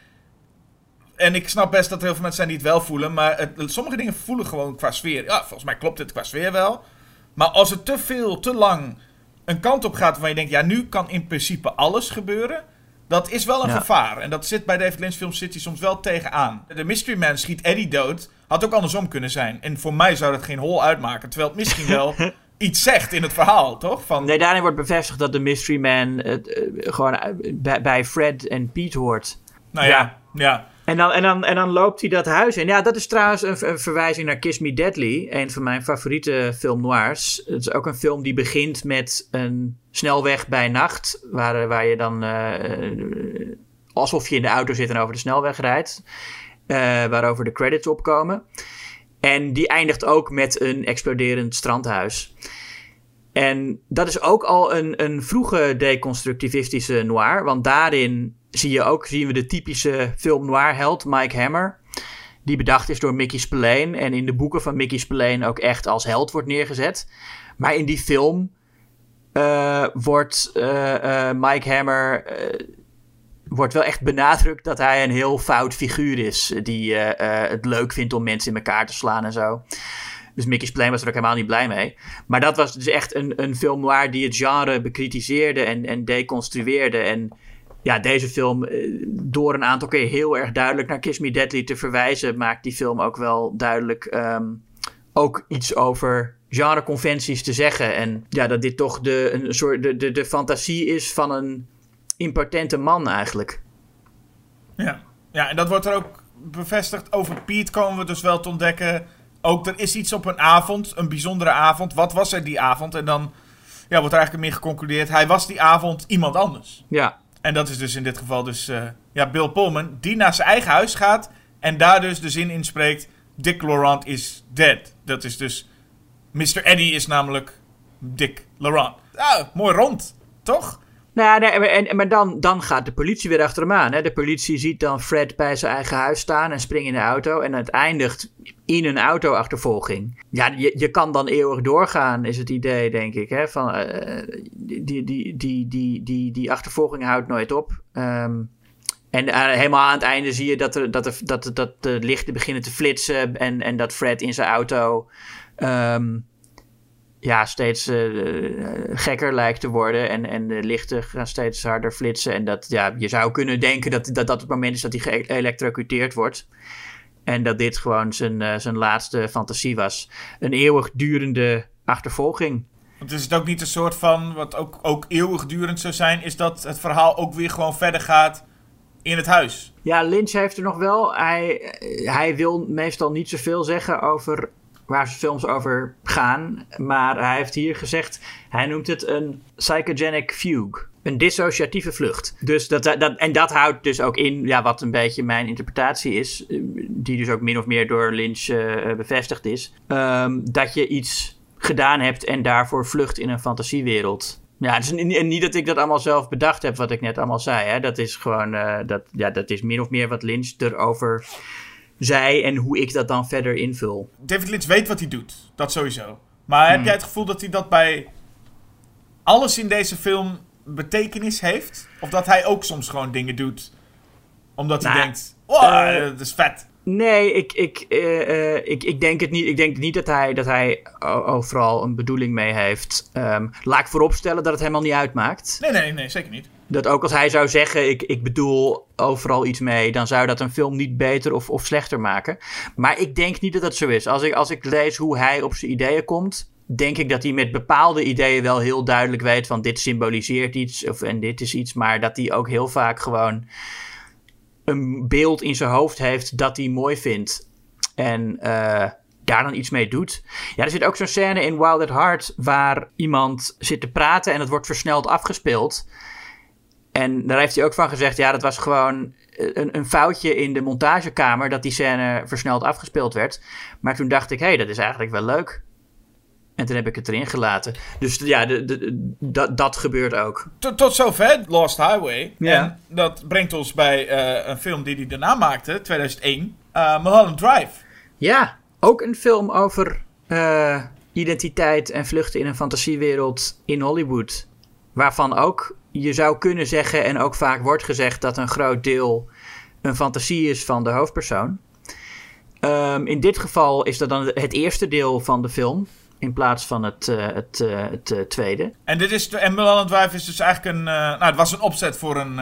En ik snap best dat er heel veel mensen zijn die het wel voelen. Maar het, sommige dingen voelen gewoon qua sfeer. Ja, volgens mij klopt het qua sfeer wel. Maar als het te veel, te lang een kant op gaat waarvan je denkt... Ja, nu kan in principe alles gebeuren. Dat is wel een Ja. gevaar. En dat zit bij David Lynch films zit hij soms wel tegenaan. De Mystery Man schiet Eddie dood. Had ook andersom kunnen zijn. En voor mij zou dat geen hol uitmaken. Terwijl het misschien wel iets zegt in het verhaal, toch? Van, Nee, daarin wordt bevestigd dat de Mystery Man eh, eh, gewoon eh, bij, Fred en Pete hoort. nou ja, ja. En dan, en, dan, en dan loopt hij dat huis in. Ja, dat is trouwens een, een verwijzing naar Kiss Me Deadly. Een van mijn favoriete film noirs. Het is ook een film die begint met een snelweg bij nacht. Waar, waar je dan eh, eh, alsof je in de auto zit en over de snelweg rijdt. eh, waarover de credits opkomen. En die eindigt ook met een exploderend strandhuis. En dat is ook al een, een vroege deconstructivistische noir. Want daarin zie je ook, zien we de typische film noir held Mike Hammer. Die bedacht is door Mickey Spillane. En in de boeken van Mickey Spillane ook echt als held wordt neergezet. Maar in die film eh, wordt eh, eh, Mike Hammer... eh, wordt wel echt benadrukt dat hij een heel fout figuur is. Die eh, eh, het leuk vindt om mensen in elkaar te slaan en zo. Dus Mickey Spillane was er ook helemaal niet blij mee. Maar dat was dus echt een, een film noir die het genre bekritiseerde en, en deconstrueerde. En ja, deze film, eh, door een aantal keer heel erg duidelijk naar Kiss Me Deadly te verwijzen, maakt die film ook wel duidelijk ehm, ook iets over genreconventies te zeggen. En ja, dat dit toch de, een soort, de, de, de fantasie is van een impotente man eigenlijk. Ja. ja, en dat wordt er ook bevestigd. Over Pete komen we dus wel te ontdekken. ook er is iets op een avond, een bijzondere avond. Wat was er die avond? En dan ja, wordt er eigenlijk meer geconcludeerd. Hij was die avond iemand anders. Ja. En dat is dus in dit geval dus eh, ja, Bill Pullman. Die naar zijn eigen huis gaat. En daar dus de zin in spreekt. Dick Laurent is dead. Dat is dus... Mr. Eddie is namelijk Dick Laurent. Ah, mooi rond. Toch? Nou, maar, en, maar dan, dan gaat de politie weer achter hem aan. Hè? De politie ziet dan Fred bij zijn eigen huis staan en springt in de auto. En het eindigt in een auto-achtervolging. Ja, je, je kan dan eeuwig doorgaan, is het idee, denk ik. Hè? Van, eh, die, die, die, die, die, die, die achtervolging houdt nooit op. Ehm, en eh, helemaal aan het einde zie je dat, er, dat, er, dat, dat de lichten beginnen te flitsen. En, en dat Fred in zijn auto. ehm, ja, steeds eh, gekker lijkt te worden. En, en de lichten gaan steeds harder flitsen. En dat, ja, je zou kunnen denken dat dat, dat het moment is dat hij geëlektrocuteerd wordt. En dat dit gewoon zijn, eh, zijn laatste fantasie was. Een eeuwigdurende achtervolging. Want is het ook niet een soort van, wat ook, ook eeuwigdurend zou zijn, is dat het verhaal ook weer gewoon verder gaat in het huis. Ja, Lynch heeft er nog wel. Hij, hij wil meestal niet zoveel zeggen over waar films over gaan. Maar hij heeft hier gezegd, hij noemt het een psychogenic fugue. Een dissociatieve vlucht. Dus dat, dat, en dat houdt dus ook in, ja, wat een beetje mijn interpretatie is, eh, die dus ook min of meer door Lynch eh, bevestigd is, ehm, dat je iets gedaan hebt en daarvoor vlucht in een fantasiewereld. Ja, dus en niet dat ik dat allemaal zelf bedacht heb, wat ik net allemaal zei. Hè. Dat is gewoon, eh, dat, ja, dat is min of meer wat Lynch erover zei en hoe ik dat dan verder invul. David Lynch weet wat hij doet, dat sowieso. Maar heb jij het gevoel dat hij dat bij alles in deze film betekenis heeft? Of dat hij ook soms gewoon dingen doet omdat hij Nou, denkt, oh, dat is vet. Nee, ik, ik, eh, eh, ik, ik denk het niet. Ik denk niet dat hij, dat hij overal een bedoeling mee heeft. Ehm, laat ik vooropstellen dat het helemaal niet uitmaakt. Nee, nee, nee, zeker niet. Dat ook als hij zou zeggen, ik, ik bedoel overal iets mee, dan zou dat een film niet beter of, of slechter maken. Maar ik denk niet dat dat zo is. Als ik, als ik lees hoe hij op zijn ideeën komt, denk ik dat hij met bepaalde ideeën wel heel duidelijk weet van dit symboliseert iets of, en dit is iets. Maar dat hij ook heel vaak gewoon een beeld in zijn hoofd heeft dat hij mooi vindt. En eh, daar dan iets mee doet. Ja, er zit ook zo'n scène in Wild at Heart waar iemand zit te praten en het wordt versneld afgespeeld. En daar heeft hij ook van gezegd, ja, dat was gewoon een, een foutje in de montagekamer dat die scène versneld afgespeeld werd. Maar toen dacht ik, hé, hey, dat is eigenlijk wel leuk. En toen heb ik het erin gelaten. Dus ja, de, de, dat, dat gebeurt ook. Tot, tot zover Lost Highway. Ja. En dat brengt ons bij eh, een film die hij daarna maakte, 2001. eh Mulholland Drive. Ja, ook een film over eh, identiteit en vluchten in een fantasiewereld in Hollywood. Waarvan ook je zou kunnen zeggen, en ook vaak wordt gezegd, dat een groot deel een fantasie is van de hoofdpersoon. Ehm, in dit geval is dat dan het eerste deel van de film, in plaats van het, eh, het, eh, het eh, tweede. En, dit is en Mulholland Drive is dus eigenlijk een... nou, het was een opzet voor een,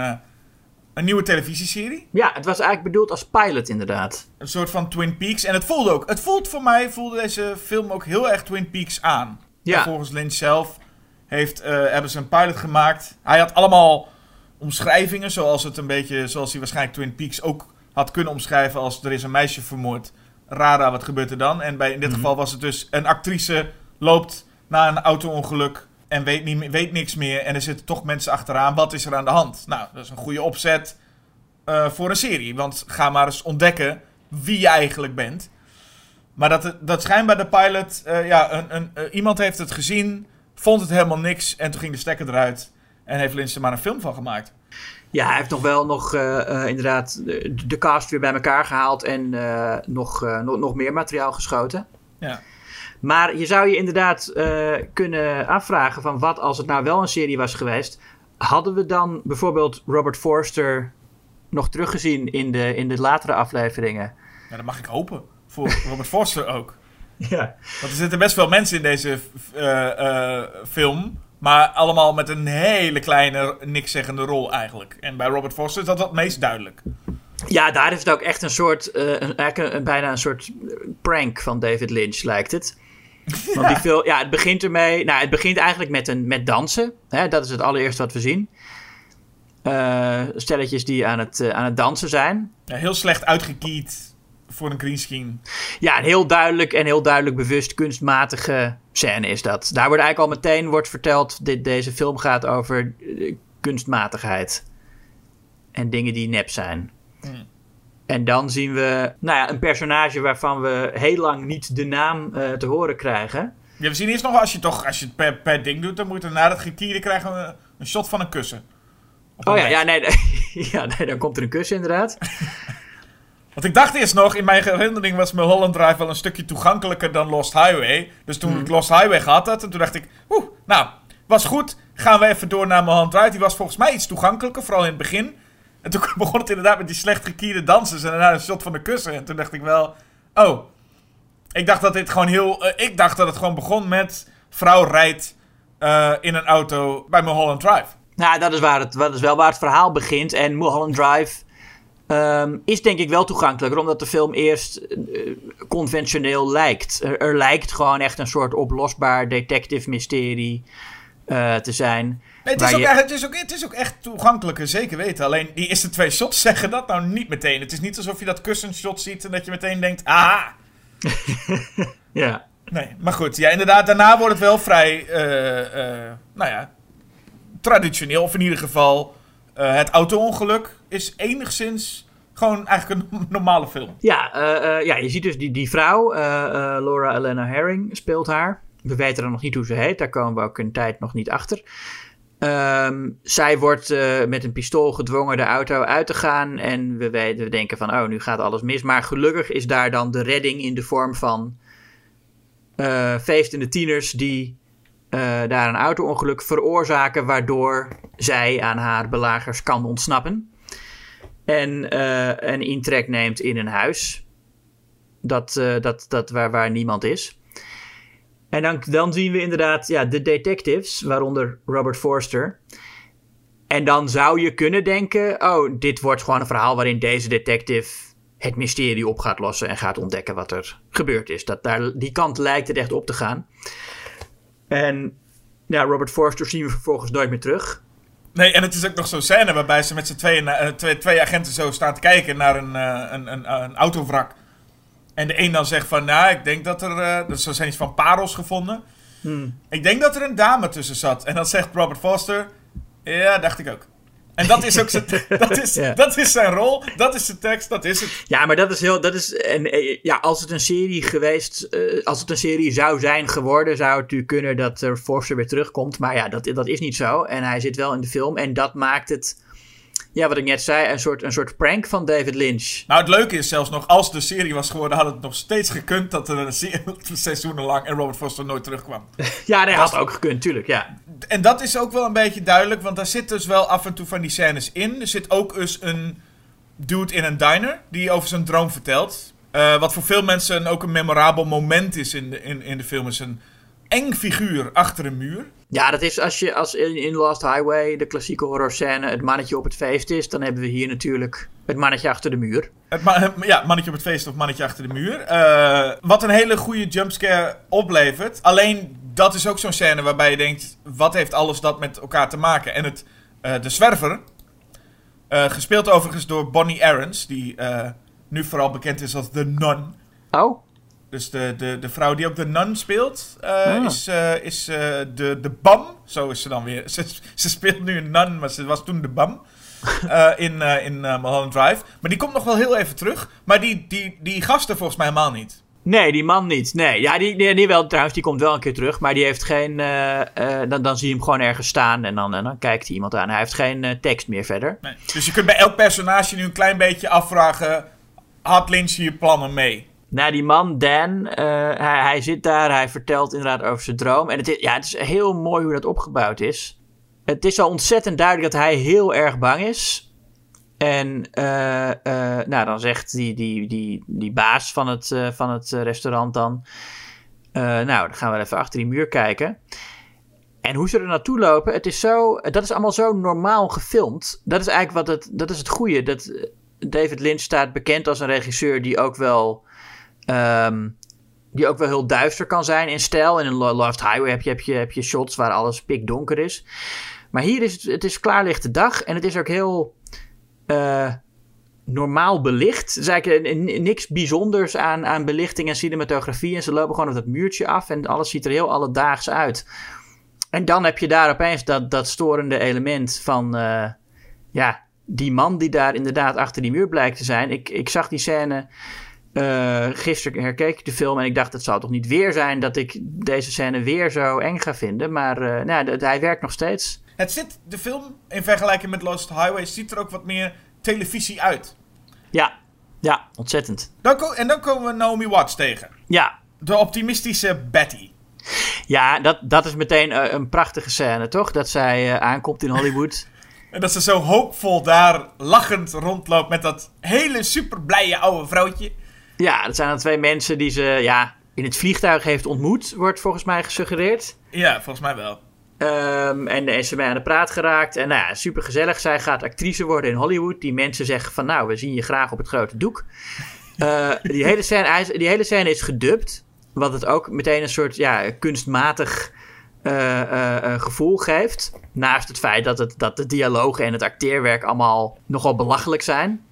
een nieuwe televisieserie. Ja, het was eigenlijk bedoeld als pilot, inderdaad. Een soort van Twin Peaks. En het voelde ook... Het voelt voor mij, voelde deze film ook heel erg Twin Peaks aan. Ja. En volgens Lynch zelf heeft, hebben ze een pilot gemaakt. Hij had allemaal omschrijvingen, zoals het een beetje... Zoals hij waarschijnlijk Twin Peaks ook had kunnen omschrijven als... Er is een meisje vermoord. Rara, wat gebeurt er dan? En bij, in dit geval was het dus... Een actrice loopt na een auto-ongeluk... En weet, niet, weet niks meer. En er zitten toch mensen achteraan. Wat is er aan de hand? Nou, dat is een goede opzet eh, voor een serie. Want ga maar eens ontdekken wie je eigenlijk bent. Maar dat, dat schijnbaar de pilot... eh, ja, een, een, eh, iemand heeft het gezien, vond het helemaal niks... en toen ging de stekker eruit... en heeft er maar een film van gemaakt. Ja, hij heeft nog wel nog eh, eh, inderdaad de, de cast weer bij elkaar gehaald en eh, nog, nog, nog meer materiaal geschoten. Ja. Maar je zou je inderdaad kunnen afvragen van wat als het nou wel een serie was geweest. Hadden we dan bijvoorbeeld Robert Forster nog teruggezien in de, in de latere afleveringen? ja, dat mag ik hopen. Voor Robert Forster ook. Ja. Want er zitten best veel mensen in deze film... maar allemaal met een hele kleine, nikszeggende rol eigenlijk. En bij Robert Forster is dat het meest duidelijk. Ja, daar is het ook echt een soort, eh, een, eigenlijk een- een- bijna een soort prank van David Lynch, lijkt het. Want die film, ja, het begint ermee, nou, het begint eigenlijk met, een, met dansen. Hè, dat is het allereerste wat we zien. Eh, stelletjes die aan het, eh, aan het dansen zijn. Ja, heel slecht uitgekiet voor een greenscreen. Ja, een heel duidelijk en heel duidelijk bewust kunstmatige scène is dat. Daar wordt eigenlijk al meteen wordt verteld, dit, deze film gaat over eh, kunstmatigheid. En dingen die nep zijn. En dan zien we nou ja, een personage waarvan we heel lang niet de naam eh, te horen krijgen. Ja, we zien eerst nog, als je, toch, als je het per, per ding doet, dan moet er na dat gekieren krijgen we een shot van een kussen. Op een Oh ja, ja, nee, ja, nee, dan komt er een kus inderdaad. Want ik dacht eerst nog, in mijn herinnering was Mulholland Drive wel een stukje toegankelijker dan Lost Highway. Dus toen Hmm. ik Lost Highway gehad had, en toen dacht ik, oeh, nou, was goed. Gaan we even door naar Mulholland Drive. Die was volgens mij iets toegankelijker, vooral in het begin. En toen begon het inderdaad met die slecht gekierde dansers en daarna een shot van de kussen. En toen dacht ik wel, oh, ik dacht dat dit gewoon heel, eh, ik dacht dat het gewoon begon met vrouw rijdt eh, in een auto bij Mulholland Drive. Nou, dat is, waar het, dat is wel waar het verhaal begint. En Mulholland Drive ehm, is denk ik wel toegankelijker, omdat de film eerst eh, conventioneel lijkt. Er, er lijkt gewoon echt een soort oplosbaar detective mysterie eh, te zijn. Nee, het, is ook je- echt, het, is ook, het is ook echt toegankelijker, zeker weten. Alleen die eerste twee shots zeggen dat nou niet meteen. Het is niet alsof je dat kussenshot ziet en dat je meteen denkt, ah. Ja. Nee, maar goed, ja, inderdaad, daarna wordt het wel vrij, eh, nou ja, traditioneel. Of in ieder geval, het auto-ongeluk is enigszins gewoon eigenlijk een normale film. Ja, eh, eh, ja, je ziet dus die, die vrouw, eh, Laura Elena Herring, speelt haar. We weten dan nog niet hoe ze heet, daar komen we ook een tijd nog niet achter. Ehm, zij wordt met een pistool gedwongen de auto uit te gaan. En we, weten, we denken van, oh, nu gaat alles mis. Maar gelukkig is daar dan de redding in de vorm van feestende tieners die daar een auto-ongeluk veroorzaken. Waardoor zij aan haar belagers kan ontsnappen. En eh, een intrek neemt in een huis. Dat, eh, dat, dat waar, waar niemand is. En dan, dan zien we inderdaad ja, de detectives, waaronder Robert Forster. En dan zou je kunnen denken: oh, dit wordt gewoon een verhaal waarin deze detective het mysterie op gaat lossen en gaat ontdekken wat er gebeurd is. Dat daar, die kant lijkt het echt op te gaan. En ja, Robert Forster zien we vervolgens nooit meer terug. Nee, en het is ook nog zo'n scène waarbij ze met z'n tweeën, eh, twee, twee agenten zo staan te kijken naar een, eh, een, een, een autovrak. En de een dan zegt van, nou, ik denk dat er, eh dus er zijn iets van parels gevonden. Ik denk dat er een dame tussen zat. En dan zegt Robert Foster, ja, dacht ik ook. En dat is ook zijn, dat is, Ja. dat is zijn rol, dat is zijn tekst, dat is het. Ja, maar dat is heel. Dat is, en, eh, ja, als het een serie geweest. eh, als het een serie zou zijn geworden. zou het natuurlijk kunnen dat er Forster weer terugkomt. Maar ja, dat, dat is niet zo. En hij zit wel in de film. En dat maakt het. Ja, wat ik net zei. Een soort, een soort prank van David Lynch. Nou, het leuke is zelfs nog, als de serie was geworden, had het nog steeds gekund dat er een se- seizoenen lang en Robert Foster nooit terugkwam. Ja, nee, had ook gekund, tuurlijk. Ja. En dat is ook wel een beetje duidelijk, want daar zit dus wel af en toe van die scènes in. Er zit ook eens een dude in een diner die over zijn droom vertelt. Eh, wat voor veel mensen ook een memorabel moment is in de, in, in de film. Is een eng figuur achter een muur. Ja, dat is als je als in, in Lost Highway, de klassieke horrorscène, het mannetje op het feest is. Dan hebben we hier natuurlijk het mannetje achter de muur. Het ma- ja, mannetje op het feest of mannetje achter de muur. Eh, wat een hele goede jumpscare oplevert. Alleen dat is ook zo'n scène waarbij je denkt: wat heeft alles dat met elkaar te maken? En het, eh, de zwerver, eh, gespeeld overigens door Bonnie Aarons, die nu vooral bekend is als The Nun. Oh, Dus de, de, de vrouw die ook de nun speelt, eh, Ah. is, eh, is eh, de, de bam. Zo is ze dan weer. Ze, ze speelt nu een nun, maar ze was toen de bam. in in Mulholland Drive. Maar die komt nog wel heel even terug. Maar die, die, die gasten volgens mij helemaal niet. Nee, die man niet. Nee, ja, die, die, die wel trouwens, die komt wel een keer terug. Maar die heeft geen. dan, dan zie je hem gewoon ergens staan en dan, en dan kijkt hij iemand aan. Hij heeft geen tekst meer verder. Nee. Dus je kunt bij elk personage nu een klein beetje afvragen... Had Lynch hier plannen mee? Nou, die man, Dan, eh, hij, hij zit daar. Hij vertelt inderdaad over zijn droom. En het is, ja, het is heel mooi hoe dat opgebouwd is. Het is al ontzettend duidelijk dat hij heel erg bang is. En eh, eh, nou, dan zegt die, die, die, die baas van het, van het restaurant dan... nou, dan gaan we even achter die muur kijken. En hoe ze er naartoe lopen, het is zo, dat is allemaal zo normaal gefilmd. Dat is eigenlijk wat het, dat is het goede. Dat, David Lynch staat bekend als een regisseur die ook wel, ehm, die ook wel heel duister kan zijn in stijl. In Lo- Lost Highway heb je, heb je, heb je shots waar alles pikdonker is. Maar hier is het, het is klaarlichte dag en het is ook heel, eh, normaal belicht. Er is niks bijzonders aan, aan belichting en cinematografie. En ze lopen gewoon op dat muurtje af en alles ziet er heel alledaags uit. En dan heb je daar opeens dat, dat storende element van... eh, ja, die man die daar inderdaad achter die muur blijkt te zijn. Ik, ik zag die scène... eh, gisteren herkeek ik de film en ik dacht, het zou toch niet weer zijn dat ik deze scène weer zo eng ga vinden. Maar eh, nou, hij werkt nog steeds. Het zit, de film, in vergelijking met Lost Highways, ziet er ook wat meer televisie uit. Ja, ja, ontzettend. Dan en dan komen we Naomi Watts tegen. Ja, De optimistische Betty. Ja, dat, dat is meteen eh, een prachtige scène, toch? Dat zij aankomt in Hollywood. En dat ze zo hoopvol daar lachend rondloopt met dat hele super blije oude vrouwtje. Ja, dat zijn dan twee mensen die ze ja, in het vliegtuig heeft ontmoet, wordt volgens mij gesuggereerd. Ja, volgens mij wel. Ehm, en is ze mee aan de praat geraakt. En nou ja, super gezellig. Zij gaat actrice worden in Hollywood. Die mensen zeggen van nou, we zien je graag op het grote doek. Eh, die, hele scène, die hele scène is gedubt. Wat het ook meteen een soort ja, kunstmatig eh, eh, gevoel geeft. Naast het feit dat, het, dat de dialogen en het acteerwerk allemaal nogal belachelijk zijn.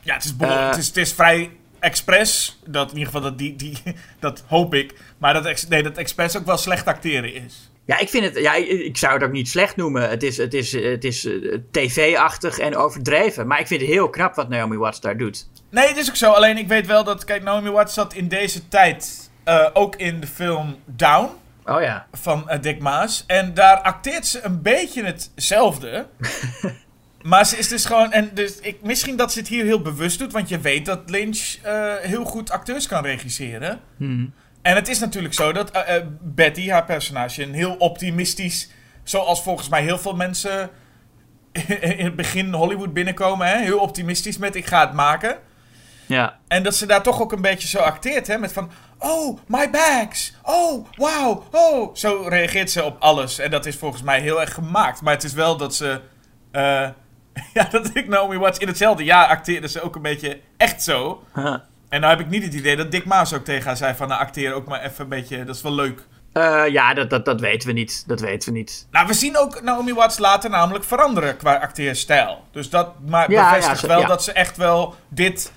Ja, het is, het is, het is vrij expres. Dat in ieder geval, dat, die, die, dat hoop ik. Maar dat, ex- nee, dat expres ook wel slecht acteren is. Ja, ik vind het. Ja, ik, ik zou het ook niet slecht noemen. Het is, het is, het is eh, tv-achtig en overdreven. Maar ik vind het heel knap wat Naomi Watts daar doet. Nee, het is ook zo. Alleen ik weet wel dat, kijk, Naomi Watts zat in deze tijd eh, ook in de film Down Oh ja. van eh, Dick Maas. En daar acteert ze een beetje hetzelfde. maar ze is dus gewoon. En dus ik, misschien dat ze het hier heel bewust doet, want je weet dat Lynch eh, heel goed acteurs kan regisseren. Hmm. En het is natuurlijk zo dat eh, eh, Betty, haar personage, een heel optimistisch. Zoals volgens mij heel veel mensen in het begin Hollywood binnenkomen. Hè? Heel optimistisch met ik ga het maken. Ja. En dat ze daar toch ook een beetje zo acteert, hè? Met van, oh, my bags. Oh, wow, oh. Zo reageert ze op alles. En dat is volgens mij heel erg gemaakt. Maar het is wel dat ze, ja, dat ik Naomi Watts in hetzelfde jaar acteerde ze ook een beetje echt zo. En nou heb ik niet het idee dat Dick Maas ook tegen haar zei van, nou, acteer ook maar even een beetje, dat is wel leuk. Eh, ja, dat, dat, dat weten we niet. Dat weten we niet. Nou, we zien ook Naomi Watts later namelijk veranderen qua acteerstijl. Dus dat maar Ja, bevestigt ja, ze- wel dat ze echt wel dit...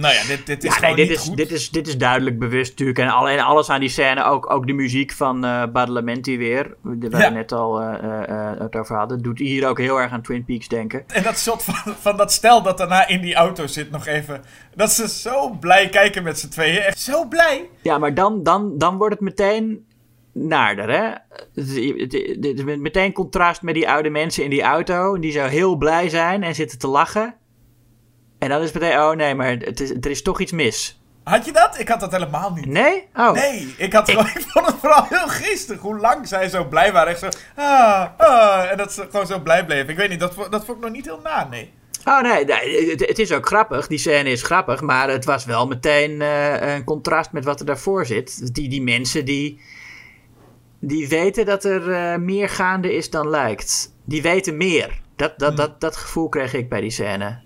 Nou ja, dit, dit is Ja, nee, dit niet is, goed. dit, is, dit is duidelijk bewust natuurlijk. En, al, en alles aan die scène, ook, ook de muziek van eh Badalamenti weer, waar Ja. we net al eh, eh, het over hadden, doet hier ook heel erg aan Twin Peaks denken. En dat shot van, van dat stel dat daarna in die auto zit nog even. Dat ze zo blij kijken met z'n tweeën. Echt zo blij. Ja, maar dan, dan, dan wordt het meteen naarder, hè? Meteen contrast met die oude mensen in die auto, die zo heel blij zijn en zitten te lachen. En dan is het meteen, oh nee, maar het is, er is toch iets mis. Had je dat? Ik had dat helemaal niet. Nee? Oh. Nee, ik, had gewoon, ik vond het vooral heel geestig hoe lang zij zo blij waren. Echt zo, ah, ah, en dat ze gewoon zo blij bleven. Ik weet niet, dat, dat vond ik nog niet heel na, nee. Oh nee, nee, het, het is ook grappig. Die scène is grappig, maar het was wel meteen eh, een contrast met wat er daarvoor zit. Die, die mensen die, die weten dat er eh, meer gaande is dan lijkt. Die weten meer. Dat, dat, dat, dat gevoel kreeg ik bij die scène.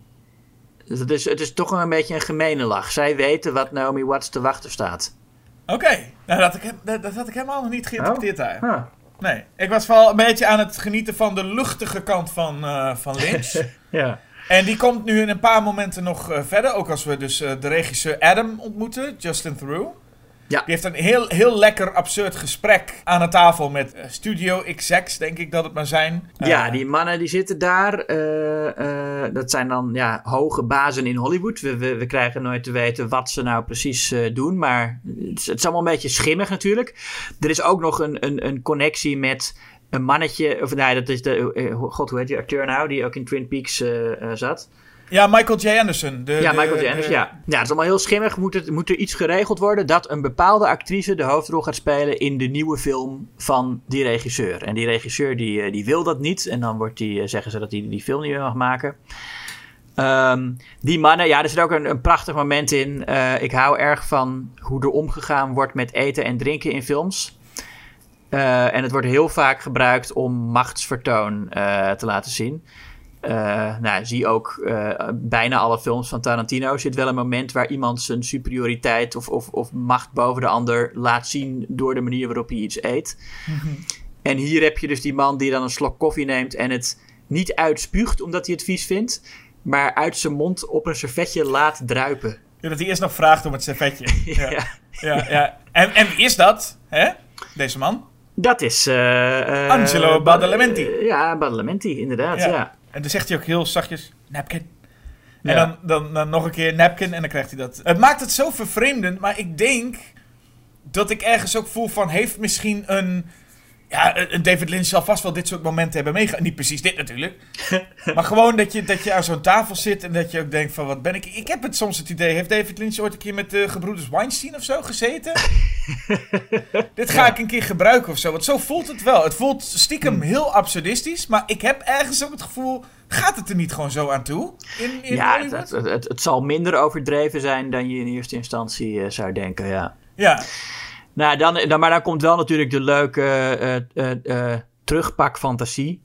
Dus het is, het is toch een beetje een gemene lach. Zij weten wat Naomi Watts te wachten staat. Oké, nou, dat, had ik, dat, dat had ik helemaal nog niet geïnterpreteerd daar. Huh. Nee, ik was vooral een beetje aan het genieten van de luchtige kant van, eh, van Lynch. Ja. En die komt nu in een paar momenten nog eh, verder. Ook als we dus eh, de regisseur Adam ontmoeten, Justin Theroux. Ja. Die heeft een heel, heel lekker absurd gesprek aan de tafel met eh, studio execs, denk ik dat het maar zijn. Ja, Eh, die mannen die zitten daar. eh, dat zijn dan ja, hoge bazen in Hollywood. We, we, we krijgen nooit te weten wat ze nou precies doen. Maar het is, het is allemaal een beetje schimmig natuurlijk. Er is ook nog een, een, een connectie met een mannetje. Of nee, dat is de. God, hoe heet die acteur nou? Die ook in Twin Peaks zat. Ja, Michael J. Anderson. De, Ja, de- Michael J. de- Anderson, ja. Ja, het is allemaal heel schimmig. Moet, het, moet er iets geregeld worden dat een bepaalde actrice de hoofdrol gaat spelen in de nieuwe film van die regisseur. En die regisseur die, eh, die wil dat niet. En dan wordt die, eh, zeggen ze dat hij die, die film niet meer mag maken. Ehm, die mannen, ja, er zit ook een, een prachtig moment in. Eh, ik hou erg van hoe er omgegaan wordt met eten en drinken in films. En het wordt heel vaak gebruikt om machtsvertoon te laten zien. Eh, nou, zie ook eh, bijna alle films van Tarantino zit wel een moment waar iemand zijn superioriteit of, of, of macht boven de ander laat zien door de manier waarop hij iets eet. En hier heb je dus die man die dan een slok koffie neemt en het niet uitspuugt omdat hij het vies vindt. maar uit zijn mond op een servetje laat druipen. Ja, dat hij eerst nog vraagt om het servetje. Ja. Ja. ja. ja, En, en wie is dat? Hè? Deze man? Dat is... eh, Angelo Ba- Badalamenti. Ja, Badalamenti, inderdaad, ja. En dan zegt hij ook heel zachtjes, napkin. En Ja. dan, dan, dan nog een keer napkin en dan krijgt hij dat. Het maakt het zo vervreemdend, maar ik denk dat ik ergens ook voel van... heeft misschien een... Ja, een David Lynch zal vast wel dit soort momenten hebben meegemaakt. Niet precies dit natuurlijk. maar gewoon dat je, dat je aan zo'n tafel zit en dat je ook denkt van... wat ben ik... Ik heb het soms het idee... heeft David Lynch ooit een keer met de gebroeders Weinstein of zo gezeten? dit ga ik een keer gebruiken of zo. Want zo voelt het wel. Het voelt stiekem heel absurdistisch. Maar ik heb ergens ook het gevoel... gaat het er niet gewoon zo aan toe? In, in Ja, het, het, het, het zal minder overdreven zijn dan je in eerste instantie eh, zou denken, ja. Ja. Nou, dan, dan, maar dan komt wel natuurlijk de leuke eh, eh, eh, terugpakfantasie.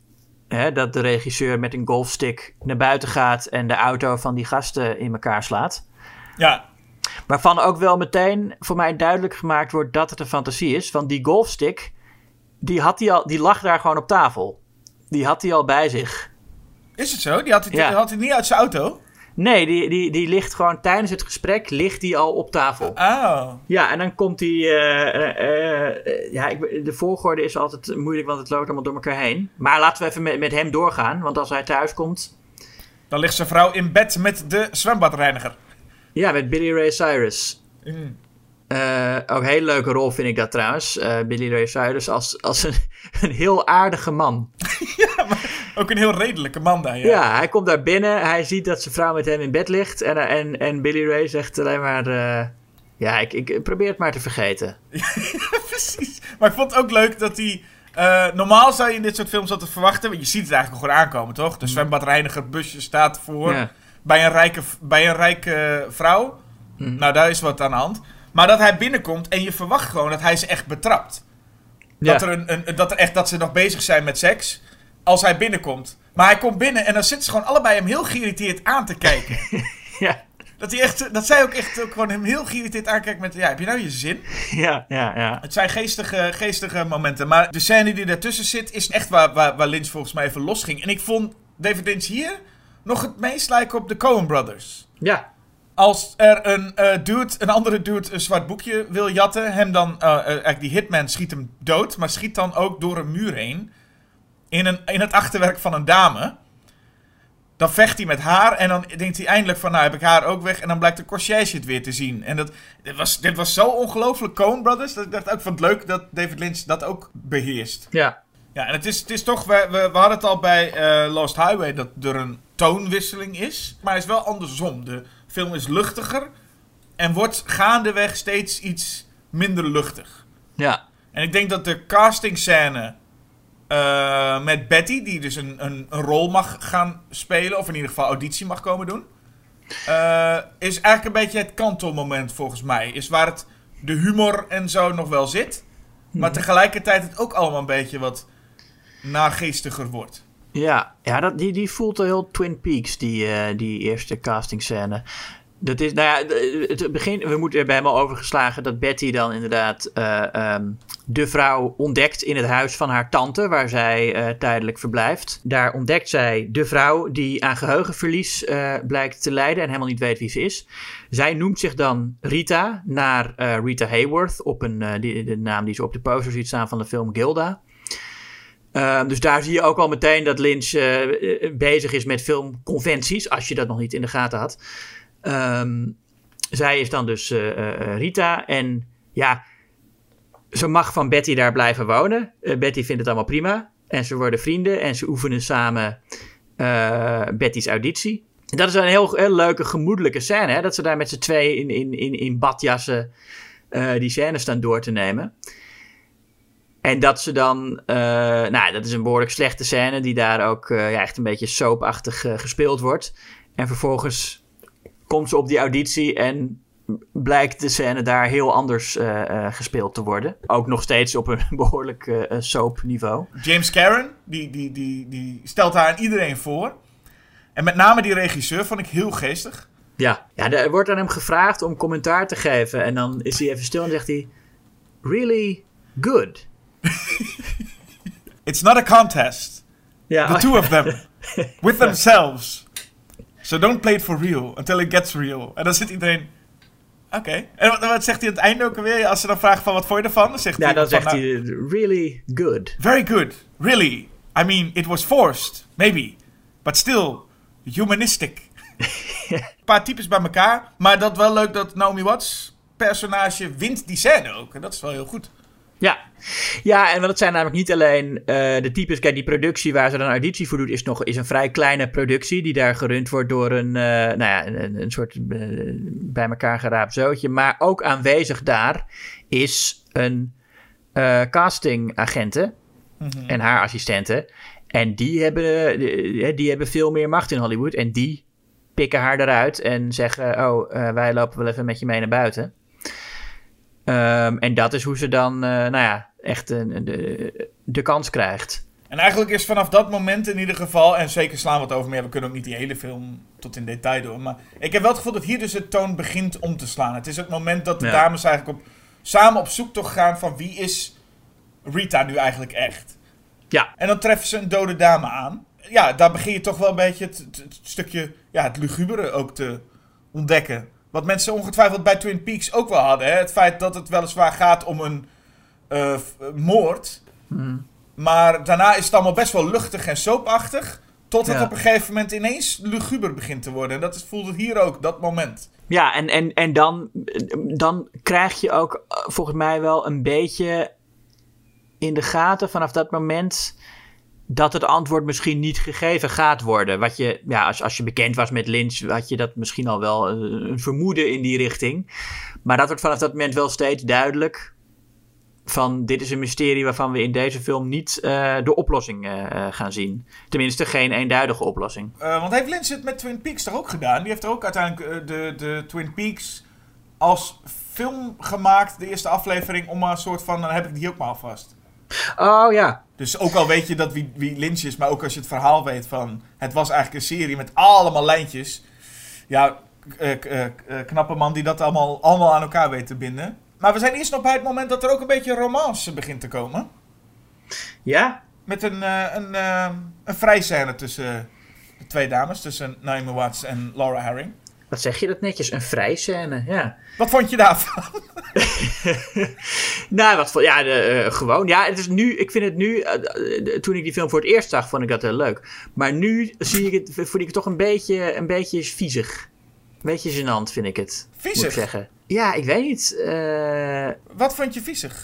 Hè, dat de regisseur met een golfstick naar buiten gaat en de auto van die gasten in elkaar slaat. Ja. Waarvan ook wel meteen voor mij duidelijk gemaakt wordt dat het een fantasie is. Want die golfstick, die, had hij al, die lag daar gewoon op tafel. Die had hij al bij zich. Is het zo? Die had hij, Ja. had hij niet uit zijn auto? Nee, die, die, die ligt gewoon tijdens het gesprek ligt die al op tafel. Oh. Ja, en dan komt die. eh, eh, eh, ja, ik, de volgorde is altijd moeilijk, want het loopt allemaal door elkaar heen. Maar laten we even met, met hem doorgaan, want als hij thuis komt. Dan ligt zijn vrouw in bed met de zwembadreiniger. Ja, met Billy Ray Cyrus. Mm. Ook een hele leuke rol vind ik dat trouwens. Billy Ray Cyrus als, als een, een heel aardige man. Ook een heel redelijke man daar, ja. Ja. hij komt daar binnen. Hij ziet dat zijn vrouw met hem in bed ligt. En, en, en Billy Ray zegt alleen maar... eh, ja, ik, ik probeer het maar te vergeten. Precies. Maar ik vond het ook leuk dat hij... eh, normaal zou je in dit soort films altijd verwachten... want je ziet het eigenlijk gewoon aankomen, toch? De zwembadreiniger busje staat voor... Ja. Bij, een rijke, bij een rijke vrouw. Nou, daar is wat aan de hand. Maar dat hij binnenkomt en je verwacht gewoon dat hij ze echt betrapt. Dat, Ja. er een, een, dat, er echt, dat ze nog bezig zijn met seks. Als hij binnenkomt. Maar hij komt binnen en dan zitten ze gewoon allebei hem heel geïrriteerd aan te kijken. Ja, dat, hij echt, dat zij ook echt ook gewoon hem heel geïrriteerd aankijkt met... Ja, heb je nou je zin? ja, ja, ja. Het zijn geestige, geestige momenten. Maar de scène die daartussen zit is echt waar, waar, waar Lynch volgens mij even losging. En ik vond David Lynch hier nog het meest lijken op de Coen Brothers. Ja, Als er een eh, dude, een andere dude een zwart boekje wil jatten, hem dan, eh, eh, eigenlijk die hitman schiet hem dood, maar schiet dan ook door een muur heen. In, een, in het achterwerk van een dame. Dan vecht hij met haar en dan denkt hij eindelijk van, nou heb ik haar ook weg. En dan blijkt de conciërge het weer te zien. En dat, dit, was, dit was zo ongelooflijk Coen Brothers, dat ik dacht ook van het leuk dat David Lynch dat ook beheerst. ja. Ja, en het is, het is toch, we, we, we hadden het al bij eh, Lost Highway dat er een toonwisseling is. Maar het is wel andersom. De film is luchtiger en wordt gaandeweg steeds iets minder luchtig. Ja, En ik denk dat de castingscène eh met Betty, die dus een, een, een rol mag gaan spelen, of in ieder geval auditie mag komen doen, eh, is eigenlijk een beetje het kantelmoment volgens mij. Is waar het de humor en zo nog wel zit, maar tegelijkertijd het ook allemaal een beetje wat nageestiger wordt. ja. ja dat, die, die voelt heel Twin Peaks, die, eh, die eerste castingscène. Dat is, nou ja, het begin, we moeten er bij al overgeslagen dat Betty dan inderdaad eh, ehm, de vrouw ontdekt in het huis van haar tante, waar zij eh, tijdelijk verblijft. Daar ontdekt zij de vrouw die aan geheugenverlies eh, blijkt te lijden en helemaal niet weet wie ze is. Zij noemt zich dan Rita, naar Rita Hayworth, op een, de naam die ze op de poster ziet staan van de film Gilda. Ehm, dus daar zie je ook al meteen dat Lynch bezig is met filmconventies, als je dat nog niet in de gaten had. Ehm, zij is dan dus eh, eh, Rita en ja, ze mag van Betty daar blijven wonen. Eh, Betty vindt het allemaal prima en ze worden vrienden en ze oefenen samen Betty's auditie. Dat is een heel, heel leuke, gemoedelijke scène, hè? dat ze daar met z'n tweeën in, in, in, in badjassen die scène staan door te nemen. En dat ze dan, nou, dat is een behoorlijk slechte scène, die daar ook ja, echt een beetje soapachtig gespeeld wordt. En vervolgens komt ze op die auditie en blijkt de scène daar heel anders eh, eh, gespeeld te worden. Ook nog steeds op een behoorlijk eh soapniveau. James Cameron, die, die, die, die stelt haar aan iedereen voor. En met name die regisseur vond ik heel geestig. Ja. ja, er wordt aan hem gevraagd om commentaar te geven. En dan is hij even stil en zegt hij: Really good. It's not a contest. Ja, The two of them. With themselves. So don't play it for real until it gets real. En dan zit iedereen... Oké. En wat, wat zegt hij aan het einde ook alweer? Als ze dan vragen van wat vond je ervan? Dan zegt Ja, hij... dan zegt nou, hij, really good. Very good. Really. I mean, it was forced. Maybe. But still, humanistic. Een paar types bij elkaar. Maar dat wel leuk dat Naomi Watts personage wint die scène ook. En dat is wel heel goed. Ja. ja, en dat zijn namelijk niet alleen eh, de types. Kijk, die productie waar ze dan auditie voor doet, is nog is een vrij kleine productie. Die daar gerund wordt door een, eh, nou ja, een, een soort eh, bij elkaar geraapt zootje. Maar ook aanwezig daar is een eh castingagente en haar assistente. En die hebben, die hebben veel meer macht in Hollywood. En die pikken haar eruit en zeggen: Oh, wij lopen wel even met je mee naar buiten. Ehm, en dat is hoe ze dan, eh, nou ja, echt een- de, de kans krijgt. En eigenlijk is vanaf dat moment in ieder geval, en zeker slaan we het over meer, we kunnen ook niet die hele film tot in detail doen. Maar ik heb wel het gevoel dat hier dus het toon begint om te slaan. Het is het moment dat de Ja. dames eigenlijk op, samen op zoek gaan van wie is Rita nu eigenlijk echt. Ja, En dan treffen ze een dode dame aan. Ja, daar begin je toch wel een beetje het, het- het stukje, ja, het lugubere ook te ontdekken. Wat mensen ongetwijfeld bij Twin Peaks ook wel hadden. Hè? Het feit dat het weliswaar gaat om een eh, moord. Maar daarna is het allemaal best wel luchtig en soapachtig. Tot het Ja. op een gegeven moment ineens luguber begint te worden. En dat is, voelde het hier ook, dat moment. ja en, en, en dan, dan krijg je ook eh, volgens mij wel een beetje in de gaten vanaf dat moment dat het antwoord misschien niet gegeven gaat worden. Wat je, ja, als, als je bekend was met Lynch, had je dat misschien al wel eh, een vermoeden in die richting. Maar dat wordt vanaf dat moment wel steeds duidelijk. Van dit is een mysterie waarvan we in deze film niet eh, de oplossing eh, gaan zien. Tenminste, geen eenduidige oplossing. Eh, want heeft Lynch het met Twin Peaks toch ook gedaan? Die heeft er ook uiteindelijk de, de Twin Peaks als film gemaakt. De eerste aflevering om maar een soort van, dan heb ik die ook maar alvast. Oh ja. Dus ook al weet je dat wie, wie Lynch is, maar ook als je het verhaal weet van... Het was eigenlijk een serie met allemaal lijntjes. Ja, eh, eh, eh, knappe man die dat allemaal, allemaal aan elkaar weet te binden. Maar we zijn eerst nog bij het moment dat er ook een beetje romance begint te komen. Ja? Met een, eh een, eh een vrijscène tussen de twee dames. Tussen Naomi Watts en Laura Herring. Wat zeg je dat netjes? Een vrijscène, ja. Wat vond je daarvan? Nou, wat ja, de, eh, gewoon. Ja, het is nu, ik vind het nu, eh, toen ik die film voor het eerst zag, vond ik dat heel leuk. Maar nu zie ik het, vond ik het toch een beetje, een beetje viezig. Een beetje gênant vind ik het, moet Viezig? ik zeggen. Ja, ik weet niet. eh, Wat vond je viezig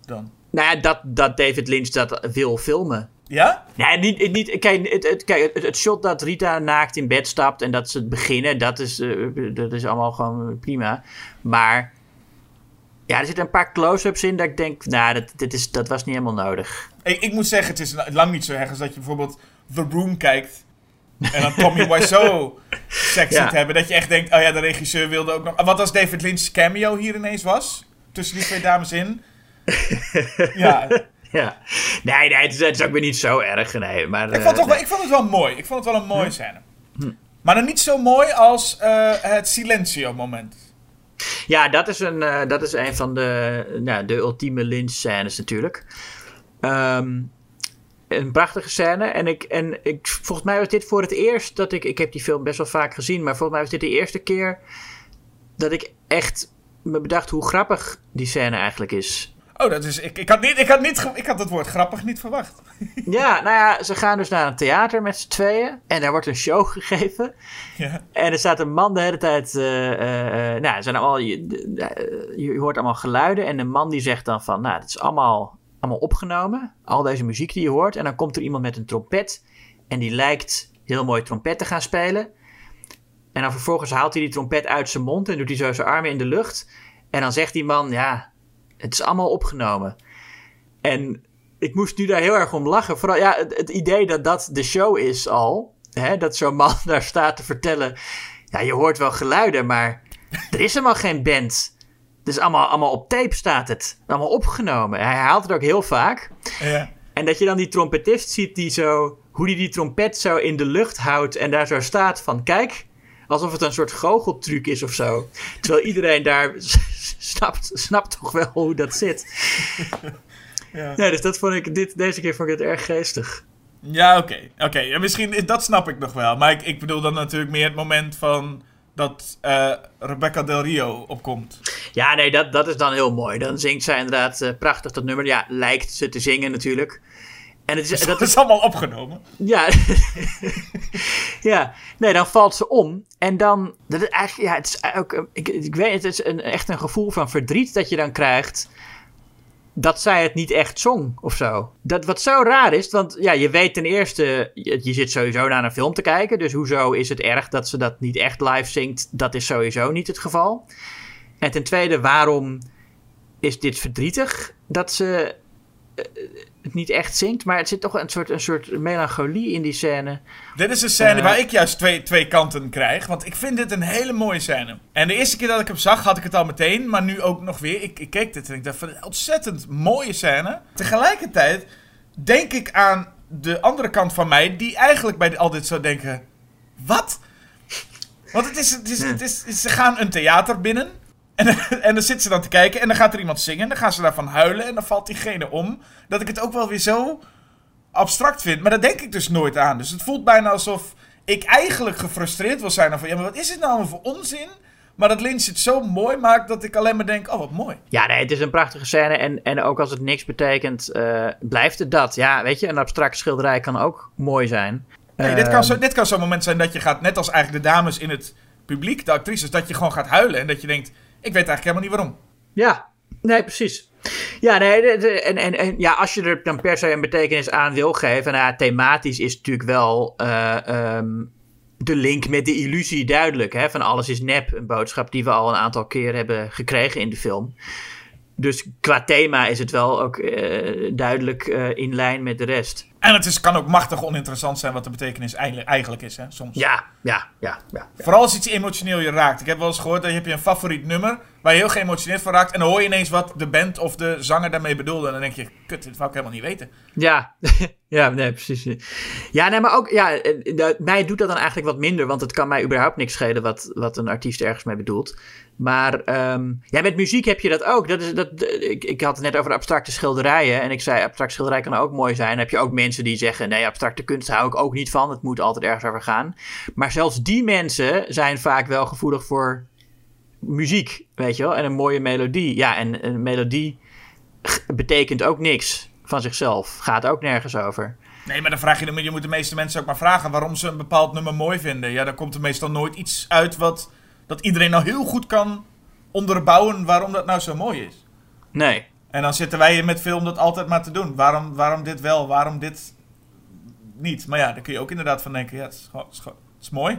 dan? nou ja, dat, dat David Lynch dat wil filmen. Ja? Nee, niet, niet, kijk, het, het, kijk het, het shot dat Rita naakt in bed stapt en dat ze het beginnen, dat is, eh, dat is allemaal gewoon prima. Maar ja, er zitten een paar close-ups in dat ik denk, nou, dat, dit is, dat was niet helemaal nodig. Ik, ik moet zeggen, het is lang niet zo erg als dat je bijvoorbeeld The Room kijkt. En dan Tommy Wiseau seks Ja. hebben. Dat je echt denkt, oh ja, de regisseur wilde ook nog... Wat als David Lynch's cameo hier ineens was? Tussen die twee dames in. Ja, Ja, nee, nee, het is, het is ook weer niet zo erg. Nee, maar, ik vond, toch wel, eh, ik vond het wel mooi. Ik vond het wel een mooie scène. Maar dan niet zo mooi als eh, het Silencio-moment. Ja, dat is een, eh, dat is een van de, nou, de ultieme Lynch-scènes natuurlijk. Ehm, een prachtige scène. En, ik, en ik, volgens mij was dit voor het eerst dat ik... Ik heb die film best wel vaak gezien, maar volgens mij was dit de eerste keer dat ik echt me bedacht hoe grappig die scène eigenlijk is. Oh, dat is... Ik, ik, had niet, ik, had niet, ik had het woord grappig niet verwacht. Ja, nou ja, ze gaan dus naar een theater met z'n tweeën. En daar wordt een show gegeven. Ja. En er staat een man de hele tijd. eh, eh, nou, zijn allemaal, je, je hoort allemaal geluiden. En de man die zegt dan van. Nou, het is allemaal, allemaal opgenomen. Al deze muziek die je hoort. En dan komt er iemand met een trompet. En die lijkt heel mooi trompet te gaan spelen. En dan vervolgens haalt hij die trompet uit zijn mond. En doet hij zo zijn armen in de lucht. En dan zegt die man: Ja, het is allemaal opgenomen. En ik moest nu daar heel erg om lachen. Vooral ja, het, het idee dat dat de show is al. Hè, dat zo'n man daar staat te vertellen. Ja, je hoort wel geluiden, maar er is helemaal geen band. Dus allemaal, allemaal op tape staat het. Allemaal opgenomen. Hij haalt het ook heel vaak. Ja. En dat je dan die trompetist ziet die zo... Hoe die die trompet zo in de lucht houdt en daar zo staat van... Kijk, alsof het een soort goocheltruc is of zo. Terwijl iedereen daar snapt, snapt toch wel hoe dat zit. Ja. Ja, dus dat vond ik... Dit, deze keer vond ik het erg geestig. Ja, oké. Oké, ja, misschien, is- dat snap ik nog wel. Maar ik, ik bedoel dan natuurlijk meer het moment van dat eh, Rebecca Del Rio opkomt. Ja, nee, dat, dat is dan heel mooi. Dan zingt zij inderdaad eh, prachtig dat nummer. Ja, lijkt ze te zingen natuurlijk. En het is, dat Dat is allemaal opgenomen. Ja. ja. Nee, dan valt ze om. En dan. Dat is eigenlijk. Ja, het is ook. Ik, ik weet, het is een, echt een gevoel van verdriet dat je dan krijgt. Dat zij het niet echt zong of zo. Dat wat zo raar is, want ja, je weet ten eerste, je, je zit sowieso naar een film te kijken. Dus hoezo is het erg dat ze dat niet echt live zingt? Dat is sowieso niet het geval. En ten tweede, waarom is dit verdrietig dat ze eh, het niet echt zingt? Maar het zit toch een soort, een soort melancholie in die scène. Dit is een scène Eh. waar ik juist twee, twee kanten krijg. Want ik vind dit een hele mooie scène. En de eerste keer dat ik hem zag, had ik het al meteen. Maar nu ook nog weer. Ik, ik keek dit en ik dacht van een ontzettend mooie scène. Tegelijkertijd denk ik aan de andere kant van mij. Die eigenlijk bij al dit zou denken. Wat? Want het is, het is, het is, ze gaan een theater binnen. En, en dan zitten ze dan te kijken. En dan gaat er iemand zingen. En dan gaan ze daarvan huilen. En dan valt diegene om. Dat ik het ook wel weer zo abstract vind. Maar daar denk ik dus nooit aan. Dus het voelt bijna alsof ik eigenlijk gefrustreerd wil zijn. Van ja, maar wat is het nou allemaal voor onzin? Maar dat Lynch het zo mooi maakt dat ik alleen maar denk: oh, wat mooi. Ja, nee, het is een prachtige scène. En, en ook als het niks betekent, eh, blijft het dat. Ja, weet je, een abstracte schilderij kan ook mooi zijn. Nee, dit, kan zo, dit kan zo'n moment zijn dat je gaat, net als eigenlijk de dames in het publiek, de actrices, dat je gewoon gaat huilen. En dat je denkt: ik weet eigenlijk helemaal niet waarom. Ja, nee, precies. Ja, nee, en, en, en ja, als je er dan per se een betekenis aan wil geven, nou ja, thematisch is natuurlijk wel eh, ehm, de link met de illusie duidelijk. Hè, van alles is nep, een boodschap die we al een aantal keer hebben gekregen in de film. Dus qua thema is het wel ook eh, duidelijk eh, in lijn met de rest. En het is, kan ook machtig oninteressant zijn wat de betekenis eigenlijk, is, hè, soms. Ja, ja, ja, ja. Vooral als iets emotioneel je raakt. Ik heb wel eens gehoord dat je heb je een favoriet nummer waar je heel geëmotioneerd van raakt. En dan hoor je ineens wat de band of de zanger daarmee bedoelde. En dan denk je: kut, dit wou ik helemaal niet weten. Ja, ja, nee, precies. Ja, nee, maar ook, ja, eh, dat- mij doet dat dan eigenlijk wat minder, want het kan mij überhaupt niks schelen wat, wat een artiest ergens mee bedoelt. Maar ja, met muziek heb je dat ook. Dat is, dat, ik, ik had het net over abstracte schilderijen en ik zei, abstracte schilderij kan ook mooi zijn. Dan heb je ook mensen die zeggen, nee, abstracte kunst hou ik ook niet van. Het moet altijd ergens over gaan. Maar zelfs die mensen zijn vaak wel gevoelig voor muziek, weet je wel, en een mooie melodie. Ja, en een melodie betekent ook niks van zichzelf. Gaat ook nergens over. Nee, maar dan vraag je, je moet de meeste mensen ook maar vragen waarom ze een bepaald nummer mooi vinden. Ja, dan komt er meestal nooit iets uit wat dat iedereen nou heel goed kan onderbouwen waarom dat nou zo mooi is. Nee. En dan zitten wij hier met film dat altijd maar te doen. Waarom, waarom dit wel, waarom dit niet? Maar ja, daar kun je ook inderdaad van denken, ja, het is, het het mooi.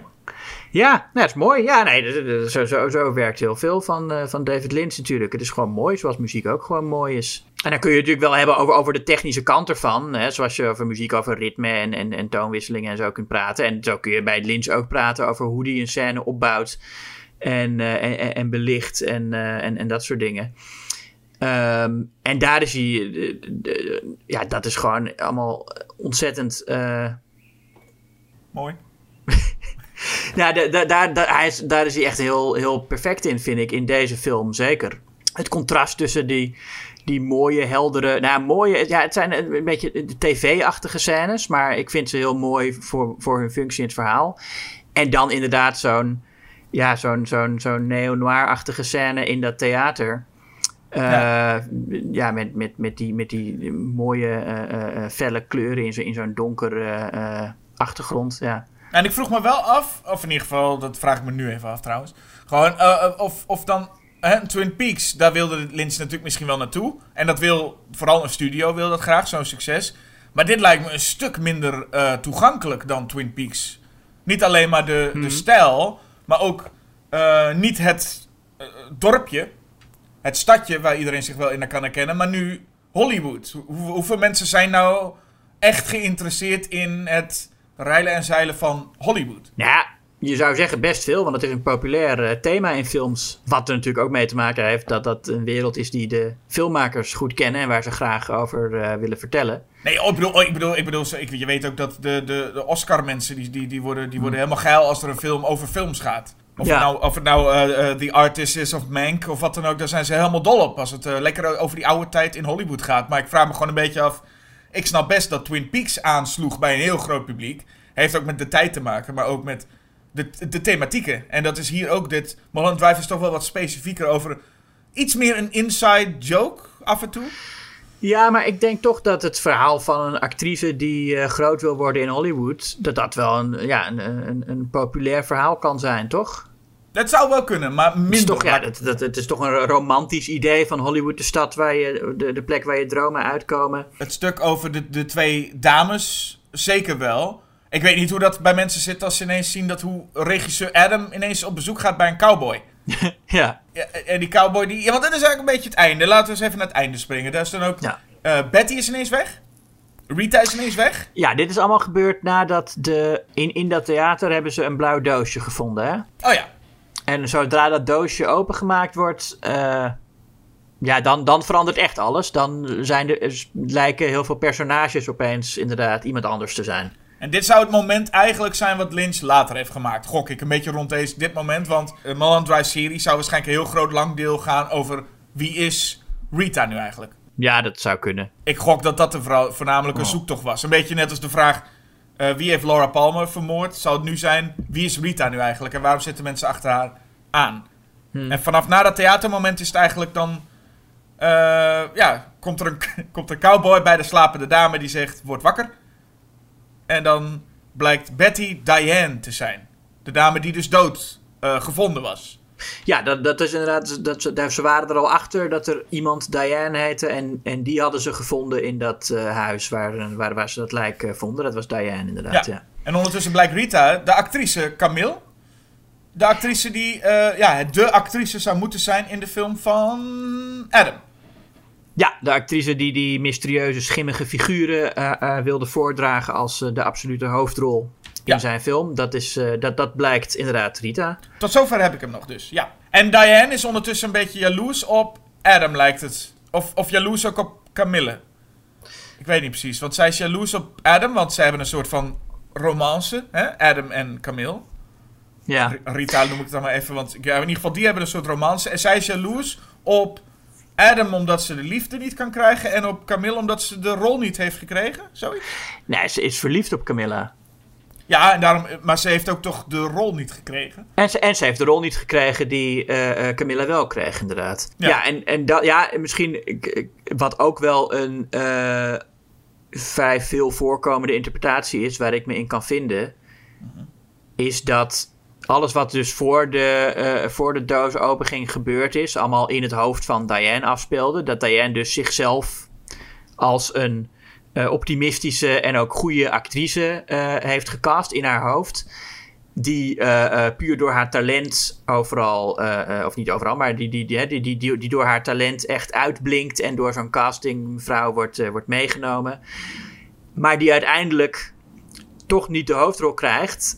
Ja, nou, dat is mooi. Ja, nee, zo, zo, zo werkt heel veel van, eh, van David Lynch natuurlijk. Het is gewoon mooi, zoals muziek ook gewoon mooi is. En dan kun je het natuurlijk wel hebben over, over de technische kant ervan. Hè, zoals je over muziek, over ritme en, en, en toonwisselingen en zo kunt praten. En zo kun je bij Lynch ook praten over hoe hij een scène opbouwt en, eh, en, en belicht en, eh, en, en dat soort dingen. Ehm, en daar is hij, eh, de- de- ja, dat is gewoon allemaal ontzettend... eh, Mooi. Da- daar, daar, hij is, daar is hij echt heel, heel perfect in, vind ik, in deze film, zeker. Het contrast tussen die, die mooie, heldere... Nou, mooie... Ja, het zijn een beetje de tv-achtige scènes, maar ik vind ze heel mooi voor, voor hun functie in het verhaal. En dan inderdaad zo'n... Ja, zo'n zo'n zo'n neo-noir-achtige scène in dat theater. Eh, Ja. ja, met, met, met, die, met die mooie eh, eh, felle kleuren in, zo, in zo'n donkere achtergrond, ja. En ik vroeg me wel af, of in ieder geval, dat vraag ik me nu even af trouwens. Gewoon, of, of dan Twin Peaks, daar wilde Lynch natuurlijk misschien wel naartoe. En dat wil, vooral een studio wil dat graag, zo'n succes. Maar dit lijkt me een stuk minder toegankelijk dan Twin Peaks. Niet alleen maar de, de stijl, maar ook niet het dorpje, het stadje waar iedereen zich wel in kan herkennen, maar nu Hollywood. Hoe- hoeveel mensen zijn nou echt geïnteresseerd in het reilen en zeilen van Hollywood? Nou ja, je zou zeggen best veel, want het is een populair eh, thema in films. Wat er natuurlijk ook mee te maken heeft dat dat een wereld is die de filmmakers goed kennen en waar ze graag over eh, willen vertellen. Nee, oh, ik bedoel, oh, ik bedoel, ik bedoel ik, je weet ook dat de, de, de Oscar-mensen, die, die, die, worden, die worden helemaal geil als er een film over films gaat. Of Ja. het nou, of het nou eh, eh, The Artist is of Mank of wat dan ook, daar zijn ze helemaal dol op. Als het eh, lekker over die oude tijd in Hollywood gaat. Maar ik vraag me gewoon een beetje af, ik snap best dat Twin Peaks aansloeg bij een heel groot publiek. Heeft ook met de tijd te maken, maar ook met de, de thematieken. En dat is hier ook dit. Mulholland Drive is toch wel wat specifieker over iets meer een inside joke af en toe. Ja, maar ik denk toch dat het verhaal van een actrice die eh, groot wil worden in Hollywood, dat dat wel een, ja, een, een, een populair verhaal kan zijn, toch? Dat zou wel kunnen, maar Het is minder. toch, ja, dat, dat, het is toch een romantisch idee van Hollywood, de stad waar je, de, de plek waar je dromen uitkomen. Het stuk over de, de twee dames, zeker wel. Ik weet niet hoe dat bij mensen zit als ze ineens zien dat hoe regisseur Adam ineens op bezoek gaat bij een cowboy. Ja, Ja, en die cowboy die. Ja, want dat is eigenlijk een beetje het einde. Laten we eens even naar het einde springen. Daar is dan ook. Ja. eh, Betty is ineens weg. Rita is ineens weg. ja dit is allemaal gebeurd nadat de, in, in dat theater hebben ze een blauw doosje gevonden, hè? Oh ja. En zodra dat doosje opengemaakt wordt, eh, ja, dan, dan verandert echt alles. Dan zijn er, er lijken heel veel personages opeens inderdaad iemand anders te zijn. En dit zou het moment eigenlijk zijn wat Lynch later heeft gemaakt. Gok ik een beetje rond deze, dit moment. Want de Mulholland Drive serie zou waarschijnlijk een heel groot lang deel gaan over wie is Rita nu eigenlijk. Ja, dat zou kunnen. Ik gok dat dat de vrouw, voornamelijk een Oh. zoektocht was. Een beetje net als de vraag: eh, wie heeft Laura Palmer vermoord? Zou het nu zijn: wie is Rita nu eigenlijk en waarom zitten mensen achter haar aan? Hmm. En vanaf na dat theatermoment is het eigenlijk dan. eh, ja, komt er, een, komt een cowboy bij de slapende dame die zegt: Word wakker. En dan blijkt Betty Diane te zijn. De dame die dus dood eh, gevonden was. Ja, dat, dat is inderdaad. Dat, ze- waren er al achter dat er iemand Diane heette. En, en die hadden ze gevonden in dat eh, huis waar, waar, waar ze dat lijk eh, vonden. Dat was Diane, inderdaad. Ja. Ja. En ondertussen blijkt Rita, de actrice Camille. De actrice die, ja, de actrice zou moeten zijn in de film van Adam. Ja, de actrice die die mysterieuze schimmige figuren eh, eh, wilde voordragen als eh, de absolute hoofdrol in zijn film. Dat, is, dat, dat blijkt inderdaad Rita. Tot zover heb ik hem nog dus, ja. En Diane is ondertussen een beetje jaloers op Adam, lijkt het. Of, of jaloers ook op Camille. Ik weet niet precies, want zij is jaloers op Adam, want zij hebben een soort van romance, hè? Adam en Camille. Ja. R- Rita noem ik het dan maar even, want ja, in ieder geval die hebben een soort romance. En zij is jaloers op Adam omdat ze de liefde niet kan krijgen en op Camille omdat ze de rol niet heeft gekregen, zoiets. Nee, ze is verliefd op Camilla. Ja, en daarom, maar ze heeft ook toch de rol niet gekregen. En ze, en ze heeft de rol niet gekregen die eh, eh, Camilla wel kreeg, inderdaad. Ja. Ja, en, en dat, ja, en misschien ik- wat ook wel een eh, vrij veel voorkomende interpretatie is, waar ik me in kan vinden, is dat alles wat dus voor de, eh, voor de doos gebeurd is, allemaal in het hoofd van Diane afspeelde. Dat Diane dus zichzelf als een eh, optimistische en ook goede actrice eh, heeft gecast in haar hoofd die puur door haar talent overal, of niet overal, maar die, die, die, die, die, die, door haar talent echt uitblinkt en door zo'n castingvrouw wordt, wordt meegenomen. Maar die uiteindelijk toch niet de hoofdrol krijgt,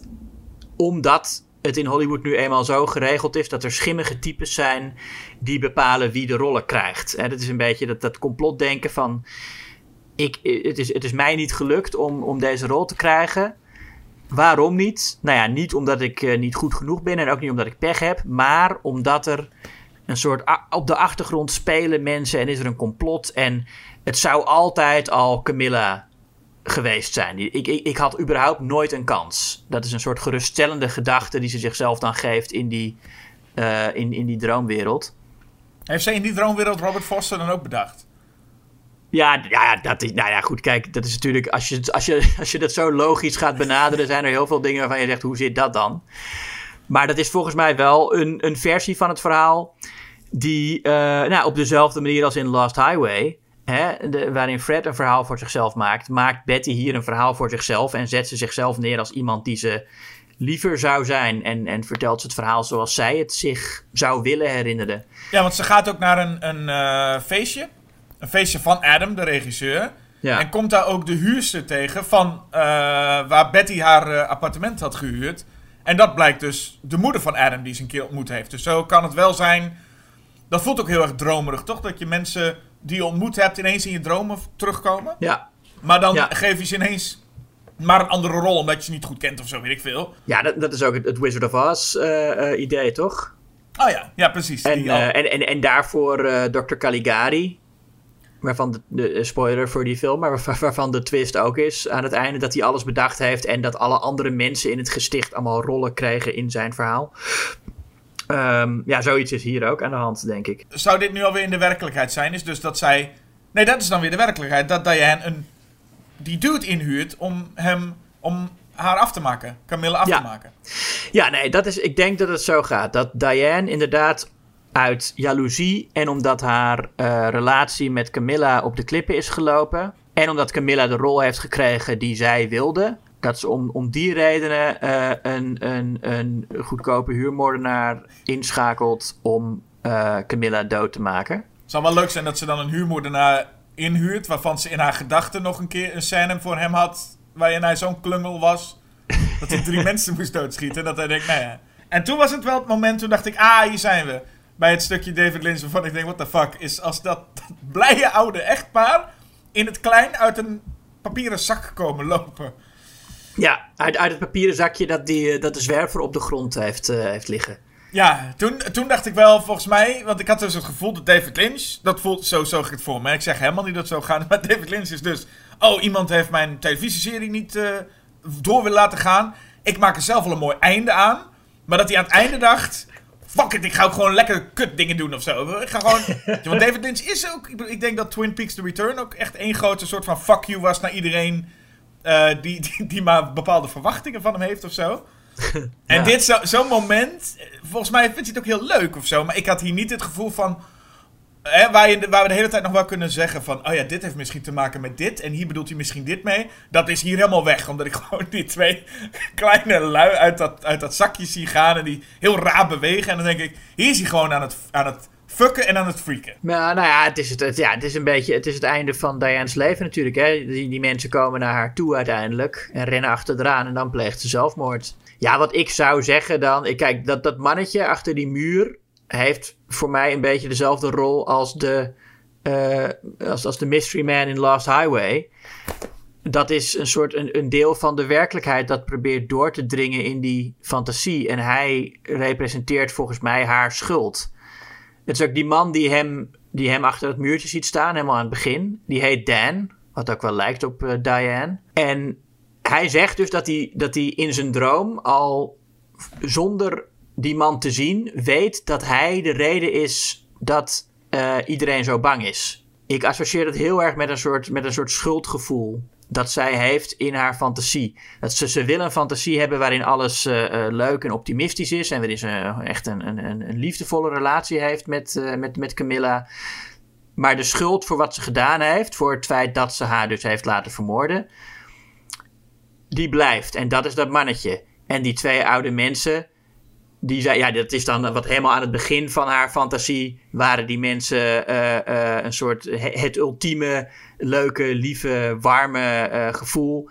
omdat het in Hollywood nu eenmaal zo geregeld is dat er schimmige types zijn die bepalen wie de rollen krijgt. En dat is een beetje dat, dat complotdenken van. Ik, het, is, het is mij niet gelukt om, om deze rol te krijgen. Waarom niet? Nou ja, niet omdat ik eh, niet goed genoeg ben en ook niet omdat ik pech heb, maar omdat er een soort op de achtergrond spelen mensen en is er een complot en het zou altijd al Camilla geweest zijn. Ik, ik, ik had überhaupt nooit een kans. Dat is een soort geruststellende gedachte die ze zichzelf dan geeft in die, eh, in, in die droomwereld. Heeft zij in die droomwereld Robert Foster dan ook bedacht? Ja, ja, dat is, nou ja, goed, kijk, dat is natuurlijk, als je, als, je, als je dat zo logisch gaat benaderen, zijn er heel veel dingen waarvan je zegt, hoe zit dat dan? Maar dat is volgens mij wel een, een versie van het verhaal die eh, nou, op dezelfde manier als in Lost Highway, hè, de, waarin Fred een verhaal voor zichzelf maakt, maakt Betty hier een verhaal voor zichzelf en zet ze zichzelf neer als iemand die ze liever zou zijn en, en vertelt ze het verhaal zoals zij het zich zou willen herinneren. Ja, want ze gaat ook naar een, een eh, feestje. Een feestje van Adam, de regisseur. Ja. En komt daar ook de huurster tegen van eh, waar Betty haar eh, appartement had gehuurd. En dat blijkt dus de moeder van Adam die ze een keer ontmoet heeft. Dus zo kan het wel zijn. Dat voelt ook heel erg dromerig, toch? Dat je mensen die je ontmoet hebt ineens in je dromen terugkomen. Ja, Maar dan Ja. geef je ze ineens maar een andere rol omdat je ze niet goed kent of zo, weet ik veel. ja dat, dat is ook het, het Wizard of Oz eh, eh, idee, toch? Oh ja, ja precies. En, eh, en, en, en daarvoor Dr. Caligari. waarvan de, de spoiler voor die film, maar waar- waarvan de twist ook is aan het einde dat hij alles bedacht heeft en dat alle andere mensen in het gesticht allemaal rollen kregen in zijn verhaal. Ehm, ja, zoiets is hier ook aan de hand, denk ik. Zou dit nu alweer in de werkelijkheid zijn? Is dus dat zij... Nee, dat is dan weer de werkelijkheid. Dat Diane een... die dude inhuurt om hem... om haar af te maken. Camilla af Ja. te maken. Ja, nee, dat is, ik denk dat het zo gaat. Dat Diane inderdaad uit jaloezie en omdat haar eh, relatie met Camilla op de klippen is gelopen. En omdat Camilla de rol heeft gekregen die zij wilde. Dat ze om, om die redenen eh, een, een, een goedkope huurmoordenaar inschakelt om eh, Camilla dood te maken. Het zou wel leuk zijn dat ze dan een huurmoordenaar inhuurt... waarvan ze in haar gedachten nog een keer een scène voor hem had... waarin hij zo'n klungel was... dat hij drie mensen moest doodschieten. En dat hij denkt, nou ja... En toen was het wel het moment, toen dacht ik... ah, hier zijn we. Bij het stukje David Lynch waarvan ik denk, what the fuck... is als dat, dat blije oude echtpaar... in het klein uit een papieren zak komen lopen... Ja, uit, uit het papieren zakje dat, die, eh, dat de zwerver op de grond heeft, eh, heeft liggen. Ja, toen, toen dacht ik wel, volgens mij, want ik had dus het gevoel dat David Lynch, dat voelt zo zo ik het voor me. Ik zeg helemaal niet dat het zo gaat, maar David Lynch is dus, oh, iemand heeft mijn televisieserie niet eh, door willen laten gaan. Ik maak er zelf wel een mooi einde aan, maar dat hij aan het einde dacht, fuck it, ik ga ook gewoon lekker kut dingen doen of zo. Ik ga gewoon, want David Lynch is ook, ik denk dat Twin Peaks The Return ook echt één grote soort van fuck you was naar iedereen eh, die, die, die maar bepaalde verwachtingen van hem heeft of zo. En dit zo- zo'n moment, volgens mij vindt hij het ook heel leuk of zo. Maar ik had hier niet het gevoel van. Hè, waar, je, waar we de hele tijd nog wel kunnen zeggen van. Oh ja, dit heeft misschien te maken met dit. En hier bedoelt hij misschien dit mee. Dat is hier helemaal weg. Omdat ik gewoon die twee kleine lui uit dat, uit dat zakje zie gaan. En die heel raar bewegen. En dan denk ik, hier is hij gewoon aan het, aan het fucken en aan het freaken. Maar nou ja, het is, het, ja, het is een beetje het, is het einde van Diane's leven natuurlijk. Hè? Die, die mensen komen naar haar toe uiteindelijk en rennen achter eraan en dan pleegt ze zelfmoord. Ja, wat ik zou zeggen dan... Ik, kijk, dat, dat mannetje achter die muur heeft voor mij een beetje dezelfde rol als de, eh, als, als de mystery man in Lost Highway. Dat is een soort een, een deel van de werkelijkheid dat probeert door te dringen in die fantasie. En hij representeert volgens mij haar schuld. Het is ook die man die hem, die hem achter het muurtje ziet staan, helemaal aan het begin. Die heet Dan, wat ook wel lijkt op eh, Diane. En hij zegt dus dat hij, dat hij in zijn droom al zonder die man te zien weet dat hij de reden is dat eh, iedereen zo bang is. Ik associeer dat heel erg met een soort, met een soort schuldgevoel dat zij heeft in haar fantasie. Dat ze, ze wil een fantasie hebben waarin alles eh, eh, leuk en optimistisch is. En waarin ze echt een, een, een liefdevolle relatie heeft met, eh, met, met Camilla. Maar de schuld voor wat ze gedaan heeft, voor het feit dat ze haar dus heeft laten vermoorden, die blijft. En dat is dat mannetje. En die twee oude mensen, die zei, ja, dat is dan wat helemaal aan het begin van haar fantasie waren die mensen een soort he- het ultieme, leuke, lieve, warme eh, gevoel.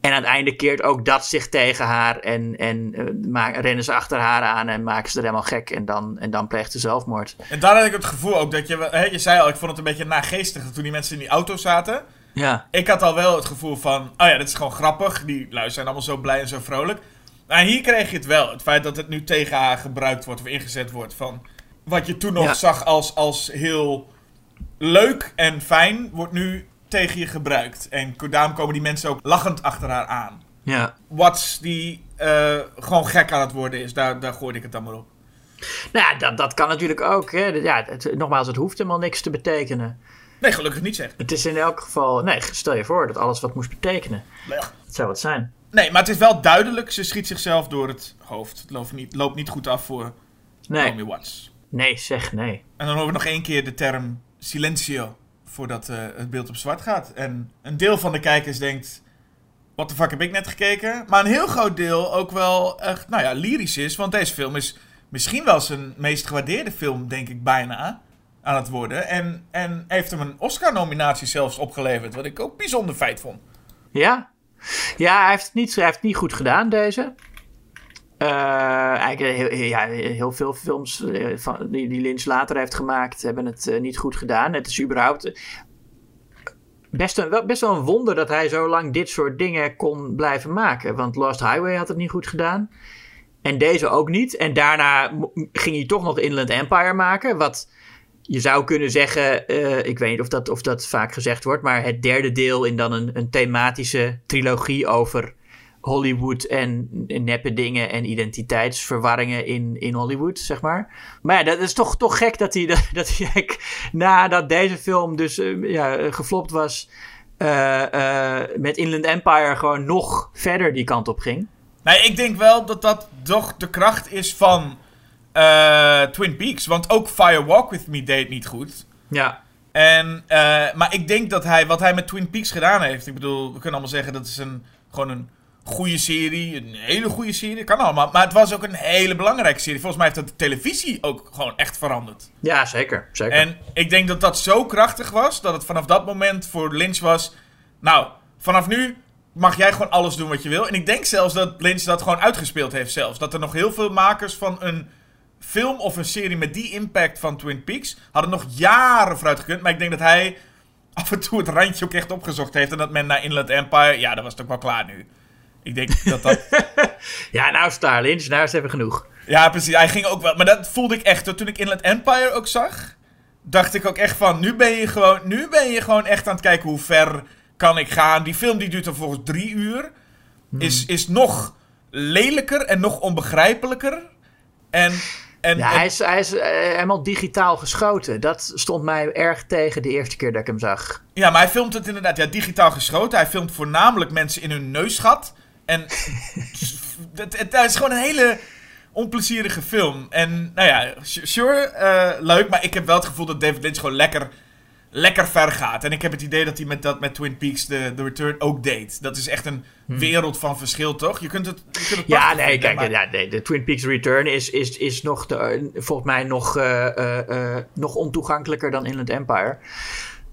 En aan het einde keert ook dat zich tegen haar en, en ma- rennen ze achter haar aan en maken ze er helemaal gek. En dan, en dan pleegt ze zelfmoord. En daar had ik het gevoel ook dat je. Hè, je zei al, ik vond het een beetje nageestig toen die mensen in die auto zaten. Ja, Ik had al wel het gevoel van, oh ja, dit is gewoon grappig. Die lui zijn allemaal zo blij en zo vrolijk. Maar hier kreeg je het wel. Het feit dat het nu tegen haar gebruikt wordt of ingezet wordt van... Wat je toen nog Ja. zag als, als heel leuk en fijn, wordt nu tegen je gebruikt. En daarom komen die mensen ook lachend achter haar aan. ja. Watts die eh, gewoon gek aan het worden is, daar, daar gooide ik het dan maar op. Nou ja, dat, dat kan natuurlijk ook. Hè. Ja, het, nogmaals, het hoeft helemaal niks te betekenen. Nee, gelukkig niet zeg. Het is in elk geval... Nee, stel je voor dat alles wat moest betekenen. Blech. Het zou wat zijn. Nee, maar het is wel duidelijk, ze schiet zichzelf door het hoofd. Het loopt niet, loopt niet goed af voor Nee, Naomi Watts. nee zeg nee. En dan horen we nog één keer de term silencio voordat eh, het beeld op zwart gaat. En een deel van de kijkers denkt, wat de fuck heb ik net gekeken? Maar een heel groot deel ook wel echt, nou ja, lyrisch is. Want deze film is misschien wel zijn meest gewaardeerde film, denk ik bijna, aan het worden. En, en heeft hem een Oscar-nominatie zelfs opgeleverd, wat ik ook bijzonder feit vond. Ja? Ja, hij heeft het niet, hij heeft niet goed gedaan, deze. Eh, eigenlijk heel, ja, heel veel films eh, van, die, die Lynch later heeft gemaakt, hebben het eh, niet goed gedaan. Het is überhaupt best, een, wel, best wel een wonder dat hij zo lang dit soort dingen kon blijven maken. Want Lost Highway had het niet goed gedaan. En deze ook niet. En daarna ging hij toch nog Inland Empire maken. Wat je zou kunnen zeggen, ik weet niet of dat, of dat vaak gezegd wordt, maar het derde deel in dan een, een thematische trilogie over Hollywood en, en neppe dingen en identiteitsverwarringen in, in Hollywood, zeg maar. Maar ja, dat is toch, toch gek dat hij, dat, dat hij nadat deze film dus eh, ja, geflopt was, eh, eh, met Inland Empire gewoon nog verder die kant op ging. Nee, ik denk wel dat dat toch de kracht is van Twin Peaks. Want ook Fire Walk With Me deed niet goed. Ja, En, maar ik denk dat hij, wat hij met Twin Peaks gedaan heeft. Ik bedoel, we kunnen allemaal zeggen dat is een, gewoon een goede serie. Een hele goede serie. Kan allemaal. Maar het was ook een hele belangrijke serie. Volgens mij heeft dat de televisie ook gewoon echt veranderd. ja zeker. zeker. En ik denk dat dat zo krachtig was. Dat het vanaf dat moment voor Lynch was. Nou, vanaf nu mag jij gewoon alles doen wat je wil. En ik denk zelfs dat Lynch dat gewoon uitgespeeld heeft zelfs. Dat er nog heel veel makers van een film of een serie met die impact van Twin Peaks... hadden nog jaren vooruit gekund. Maar ik denk dat hij af en toe het randje ook echt opgezocht heeft. En dat men naar Inland Empire... Ja, dat was ook wel klaar nu. Ik denk dat dat... ja, nou Star Lynch, nou is even genoeg. Ja, precies. Hij ging ook wel. Maar dat voelde ik echt. hoor. Toen ik Inland Empire ook zag, dacht ik ook echt van. Nu ben je gewoon, nu ben je gewoon echt aan het kijken hoe ver kan ik gaan. Die film die duurt dan volgens drie uur. Is, is nog lelijker en nog onbegrijpelijker. En. en, Ja, en- hij is, hij is eh, helemaal digitaal geschoten. Dat stond mij erg tegen de eerste keer dat ik hem zag. ja, maar hij filmt het inderdaad ja, digitaal geschoten. Hij filmt voornamelijk mensen in hun neusgat. En het, het, het is gewoon een hele onplezierige film. En nou ja, sure, eh, leuk. Maar ik heb wel het gevoel dat David Lynch gewoon lekker, lekker ver gaat. En ik heb het idee dat hij met dat met Twin Peaks The, The Return ook deed. Dat is echt een wereld van verschil, toch? Je kunt het, je kunt het Hmm. Ja, nee, vinden, kijk, maar- ja, nee, de Twin Peaks Return is, is, is nog, de, volgens mij nog, eh, eh, nog ontoegankelijker dan Inland Empire.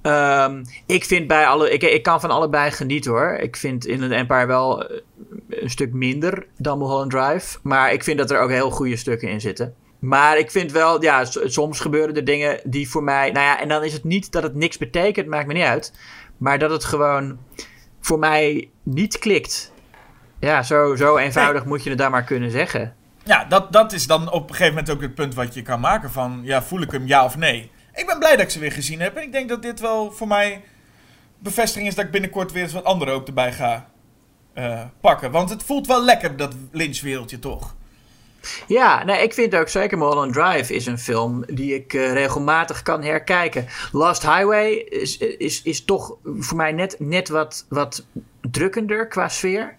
Ehm, ik vind bij alle, ik, ik kan van allebei genieten hoor. Ik vind Inland Empire wel een stuk minder dan Mulholland Drive. Maar ik vind dat er ook heel goede stukken in zitten. Maar ik vind wel, ja, soms gebeuren er dingen die voor mij. Nou ja, en dan is het niet dat het niks betekent, maakt me niet uit. Maar dat het gewoon voor mij niet klikt. Ja, zo, zo eenvoudig moet je het daar maar kunnen zeggen. Ja, dat, dat is dan op een gegeven moment ook het punt wat je kan maken van... Ja, voel ik hem ja of nee? Ik ben blij dat ik ze weer gezien heb. En ik denk dat dit wel voor mij bevestiging is dat ik binnenkort weer eens wat andere ook erbij ga eh, pakken. Want het voelt wel lekker, dat Lynch-wereldje toch? Ja, nee, ik vind ook zeker Mulholland Drive is een film die ik eh, regelmatig kan herkijken. Lost Highway is, is, is toch voor mij net, net wat, wat drukkender qua sfeer.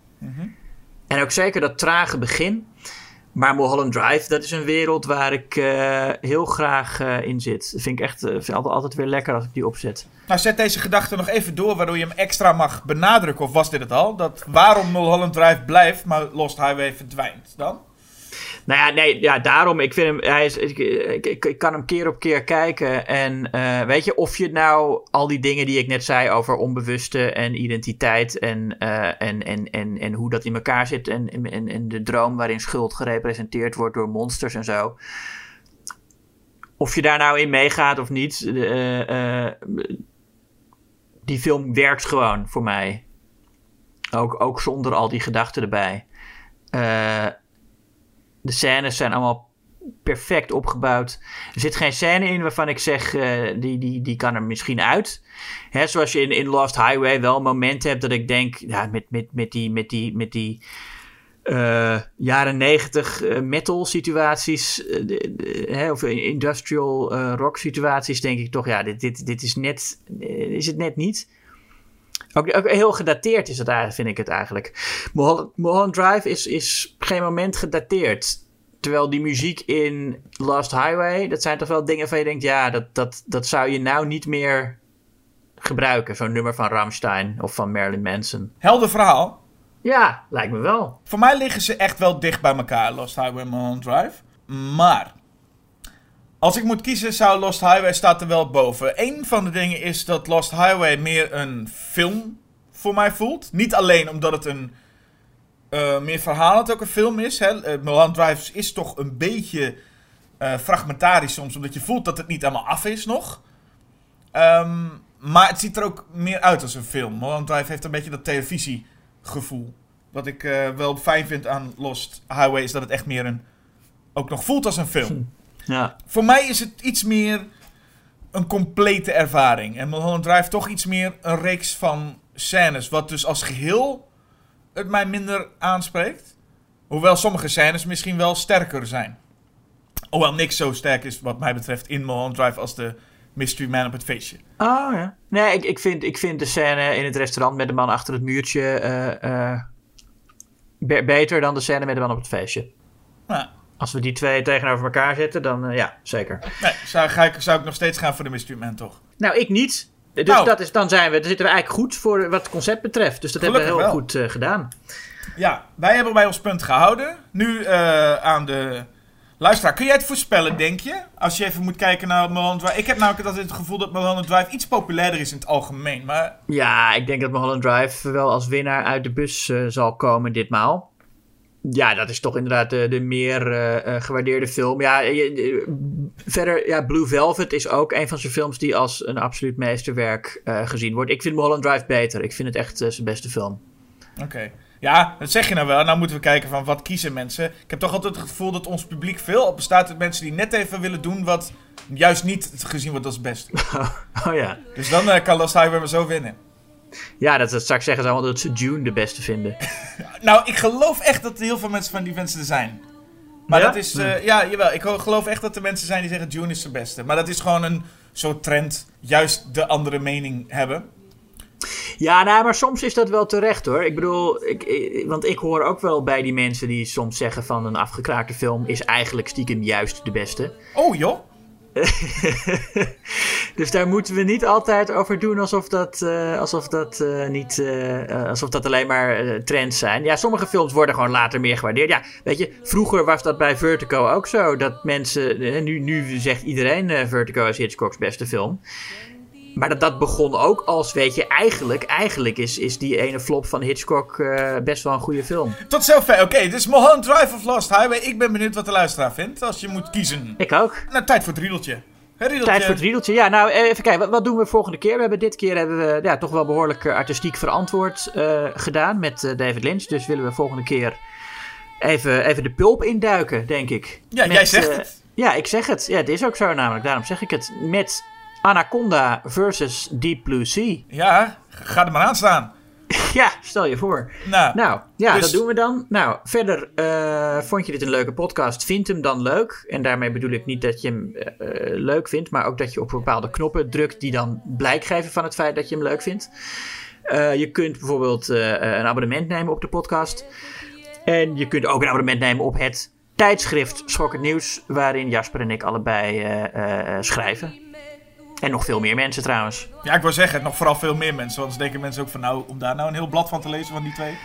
En ook zeker dat trage begin. Maar Mulholland Drive, dat is een wereld waar ik eh, heel graag in zit. Dat vind ik echt altijd, altijd weer lekker als ik die opzet. Nou, zet deze gedachte nog even door, waardoor je hem extra mag benadrukken. Of was dit het al? Dat waarom Mulholland Drive blijft, maar Lost Highway verdwijnt dan? Nou ja, nee, ja, daarom. Ik vind hem. Hij is, ik, ik, ik, kan hem keer op keer kijken. En eh, weet je, of je nou al die dingen die ik net zei over onbewuste en identiteit. En, eh, en, en, en, en hoe dat in elkaar zit. En, en, de droom waarin schuld gerepresenteerd wordt door monsters en zo. Of je daar nou in meegaat of niet. eh, die film werkt gewoon voor mij. Ook, ook zonder al die gedachten erbij. Eh de scènes zijn allemaal perfect opgebouwd. Er zit geen scène in waarvan ik zeg, eh, die, die, die kan er misschien uit. Hè, zoals je in, in Lost Highway wel momenten hebt dat ik denk, ja, met, met, met die, met die, met die eh, jaren negentig eh, metal situaties, eh, hè, of industrial rock situaties, denk ik toch, ja, dit, dit, dit is net, is het net niet. Ook, ook heel gedateerd is het eigenlijk, vind ik het eigenlijk. Mulholland, Drive is, is geen moment gedateerd. Terwijl die muziek in Lost Highway, dat zijn toch wel dingen van je denkt, ja, dat, dat, dat zou je nou niet meer gebruiken. Zo'n nummer van Rammstein of van Marilyn Manson. Helder verhaal. Ja, lijkt me wel. Voor mij liggen ze echt wel dicht bij elkaar, Lost Highway en Mulholland Drive. Maar, als ik moet kiezen, zou Lost Highway staat er wel boven. Een van de dingen is dat Lost Highway meer een film voor mij voelt. Niet alleen omdat het een eh, meer verhalend ook een film is. Hè. Eh, Drive is toch een beetje eh, fragmentarisch soms, omdat je voelt dat het niet helemaal af is nog. Ehm, maar het ziet er ook meer uit als een film. Mulholland Drive heeft een beetje dat televisiegevoel. Wat ik eh, wel fijn vind aan Lost Highway is dat het echt meer een. ook nog voelt als een film. Ja. Voor mij is het iets meer een complete ervaring. En Mulholland Drive toch iets meer een reeks van scènes. Wat dus als geheel het mij minder aanspreekt. Hoewel sommige scènes misschien wel sterker zijn. Hoewel niks zo sterk is wat mij betreft in Mulholland Drive als de Mystery Man op het feestje. Oh ja. Nee, ik, ik, vind, ik vind de scène in het restaurant met de man achter het muurtje eh, eh, be- beter dan de scène met de man op het feestje. Als we die twee tegenover elkaar zetten, dan eh, ja, zeker. nee, zou, ga ik, zou ik nog steeds gaan voor de Mystery Man toch? Nou, ik niet. Dus Nou. dat is, dan zijn we, dan zitten we eigenlijk goed voor wat het concept betreft. Dus dat hebben we heel goed gedaan. Ja, wij hebben bij ons punt gehouden. Nu aan de luisteraar. Kun jij het voorspellen, denk je? Als je even moet kijken naar Mulholland Drive. Ik heb namelijk altijd het gevoel dat Mulholland Drive iets populairder is in het algemeen. Maar Ja, ik denk dat Mulholland Drive wel als winnaar uit de bus eh, zal komen ditmaal. Ja, dat is toch inderdaad de, de meer eh, eh, gewaardeerde film. Ja, je- verder, ja, Blue Velvet is ook een van zijn films die als een absoluut meesterwerk gezien wordt. Ik vind Mulholland Drive beter. Ik vind het echt zijn beste film. Oké. Ja, dat zeg je nou wel. Nou moeten we kijken van wat kiezen mensen. Ik heb toch altijd het gevoel dat ons publiek veel bestaat uit mensen die net even willen doen wat juist niet gezien wordt als het beste. oh ja. Dus dan eh, kan Lost Highway maar zo winnen. Ja, dat, dat straks zeggen ze allemaal dat ze June de beste vinden. Nou, ik geloof echt dat er heel veel mensen van die mensen er zijn. Maar Ja? dat is, eh, ja, jawel. Ik geloof echt dat er mensen zijn die zeggen June is de beste. Maar dat is gewoon een soort trend, juist de andere mening hebben. Ja, nou, maar soms is dat wel terecht hoor. Ik bedoel, ik, ik- want ik hoor ook wel bij die mensen die soms zeggen van een afgekraakte film is eigenlijk stiekem juist de beste. Oh joh. Dus daar moeten we niet altijd over doen alsof dat, eh, alsof dat, eh, niet, eh, alsof dat alleen maar trends zijn. Ja, sommige films worden gewoon later meer gewaardeerd. Ja, weet je, vroeger was dat bij Vertigo ook zo. Dat mensen, nu, nu zegt iedereen Vertigo is Hitchcock's beste film. Maar dat, dat begon ook als, weet je, eigenlijk, eigenlijk is, is die ene flop van Hitchcock eh, best wel een goede film. Tot zover. Oké, dit is Mulholland Drive of Lost Highway. Ik ben benieuwd wat de luisteraar vindt als je moet kiezen. Ik ook. Nou, tijd voor het riedeltje. Tijd voor het riedeltje. Ja, nou, eh, even kijken. Wat, doen we volgende keer? We hebben dit keer hebben we ja, toch wel behoorlijk eh, artistiek verantwoord gedaan met David Lynch. Dus willen we volgende keer even, even de pulp induiken, denk ik. Ja, Met, jij zegt het. Ja, ik zeg het. Ja, het is ook zo namelijk. Daarom zeg ik het. Met Anaconda versus Deep Blue Sea. Ja, ga er maar aan staan. ja, stel je voor. Nou, Nou, ja, Dus- dat doen we dan. Nou, verder, eh, vond je dit een leuke podcast? Vind hem dan leuk. En daarmee bedoel ik niet dat je hem eh, eh, leuk vindt, maar ook dat je op bepaalde knoppen drukt die dan blijk geven van het feit dat je hem leuk vindt. Je kunt bijvoorbeeld een abonnement nemen op de podcast. En je kunt ook een abonnement nemen op het tijdschrift Schok het Nieuws, waarin Jasper en ik allebei schrijven. En nog veel meer mensen trouwens. ja, ik wou zeggen, nog vooral veel meer mensen. Want denken mensen ook van, nou, om daar nou een heel blad van te lezen van die twee.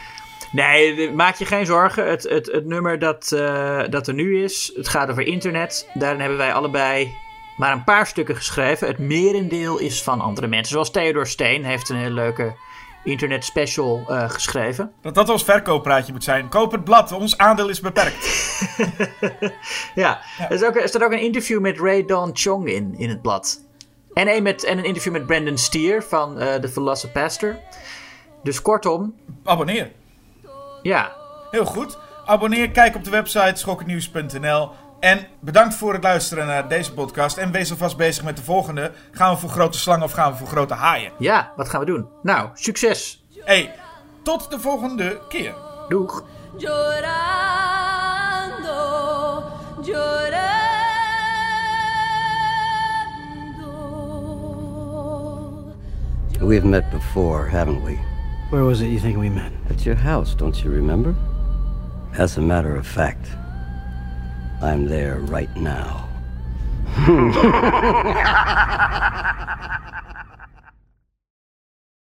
Nee, maak je geen zorgen. Het, het, het nummer dat, eh, dat er nu is, het gaat over internet. Daarin hebben wij allebei maar een paar stukken geschreven. Het merendeel is van andere mensen. Zoals Theodor Steen heeft een hele leuke internet special eh, geschreven. Dat dat ons verkooppraatje moet zijn. Koop het blad, ons aandeel is beperkt. Ja, Er, is ook, er staat ook een interview met Ray Don Chong in, in het blad. En een, met, en een interview met Brandon Steer van eh The Philosophaster. Dus kortom, Abonneer. ja. Heel goed. Abonneer, kijk op de website schokkennieuws.nl. En bedankt voor het luisteren naar deze podcast. En wees alvast bezig met de volgende. Gaan we voor grote slangen of gaan we voor grote haaien? Ja, wat gaan we doen? Nou, succes. Hey, tot de volgende keer. Doeg. We've met before, haven't we? Where was it you think we met? At your house, don't you remember? As a matter of fact, I'm there right now.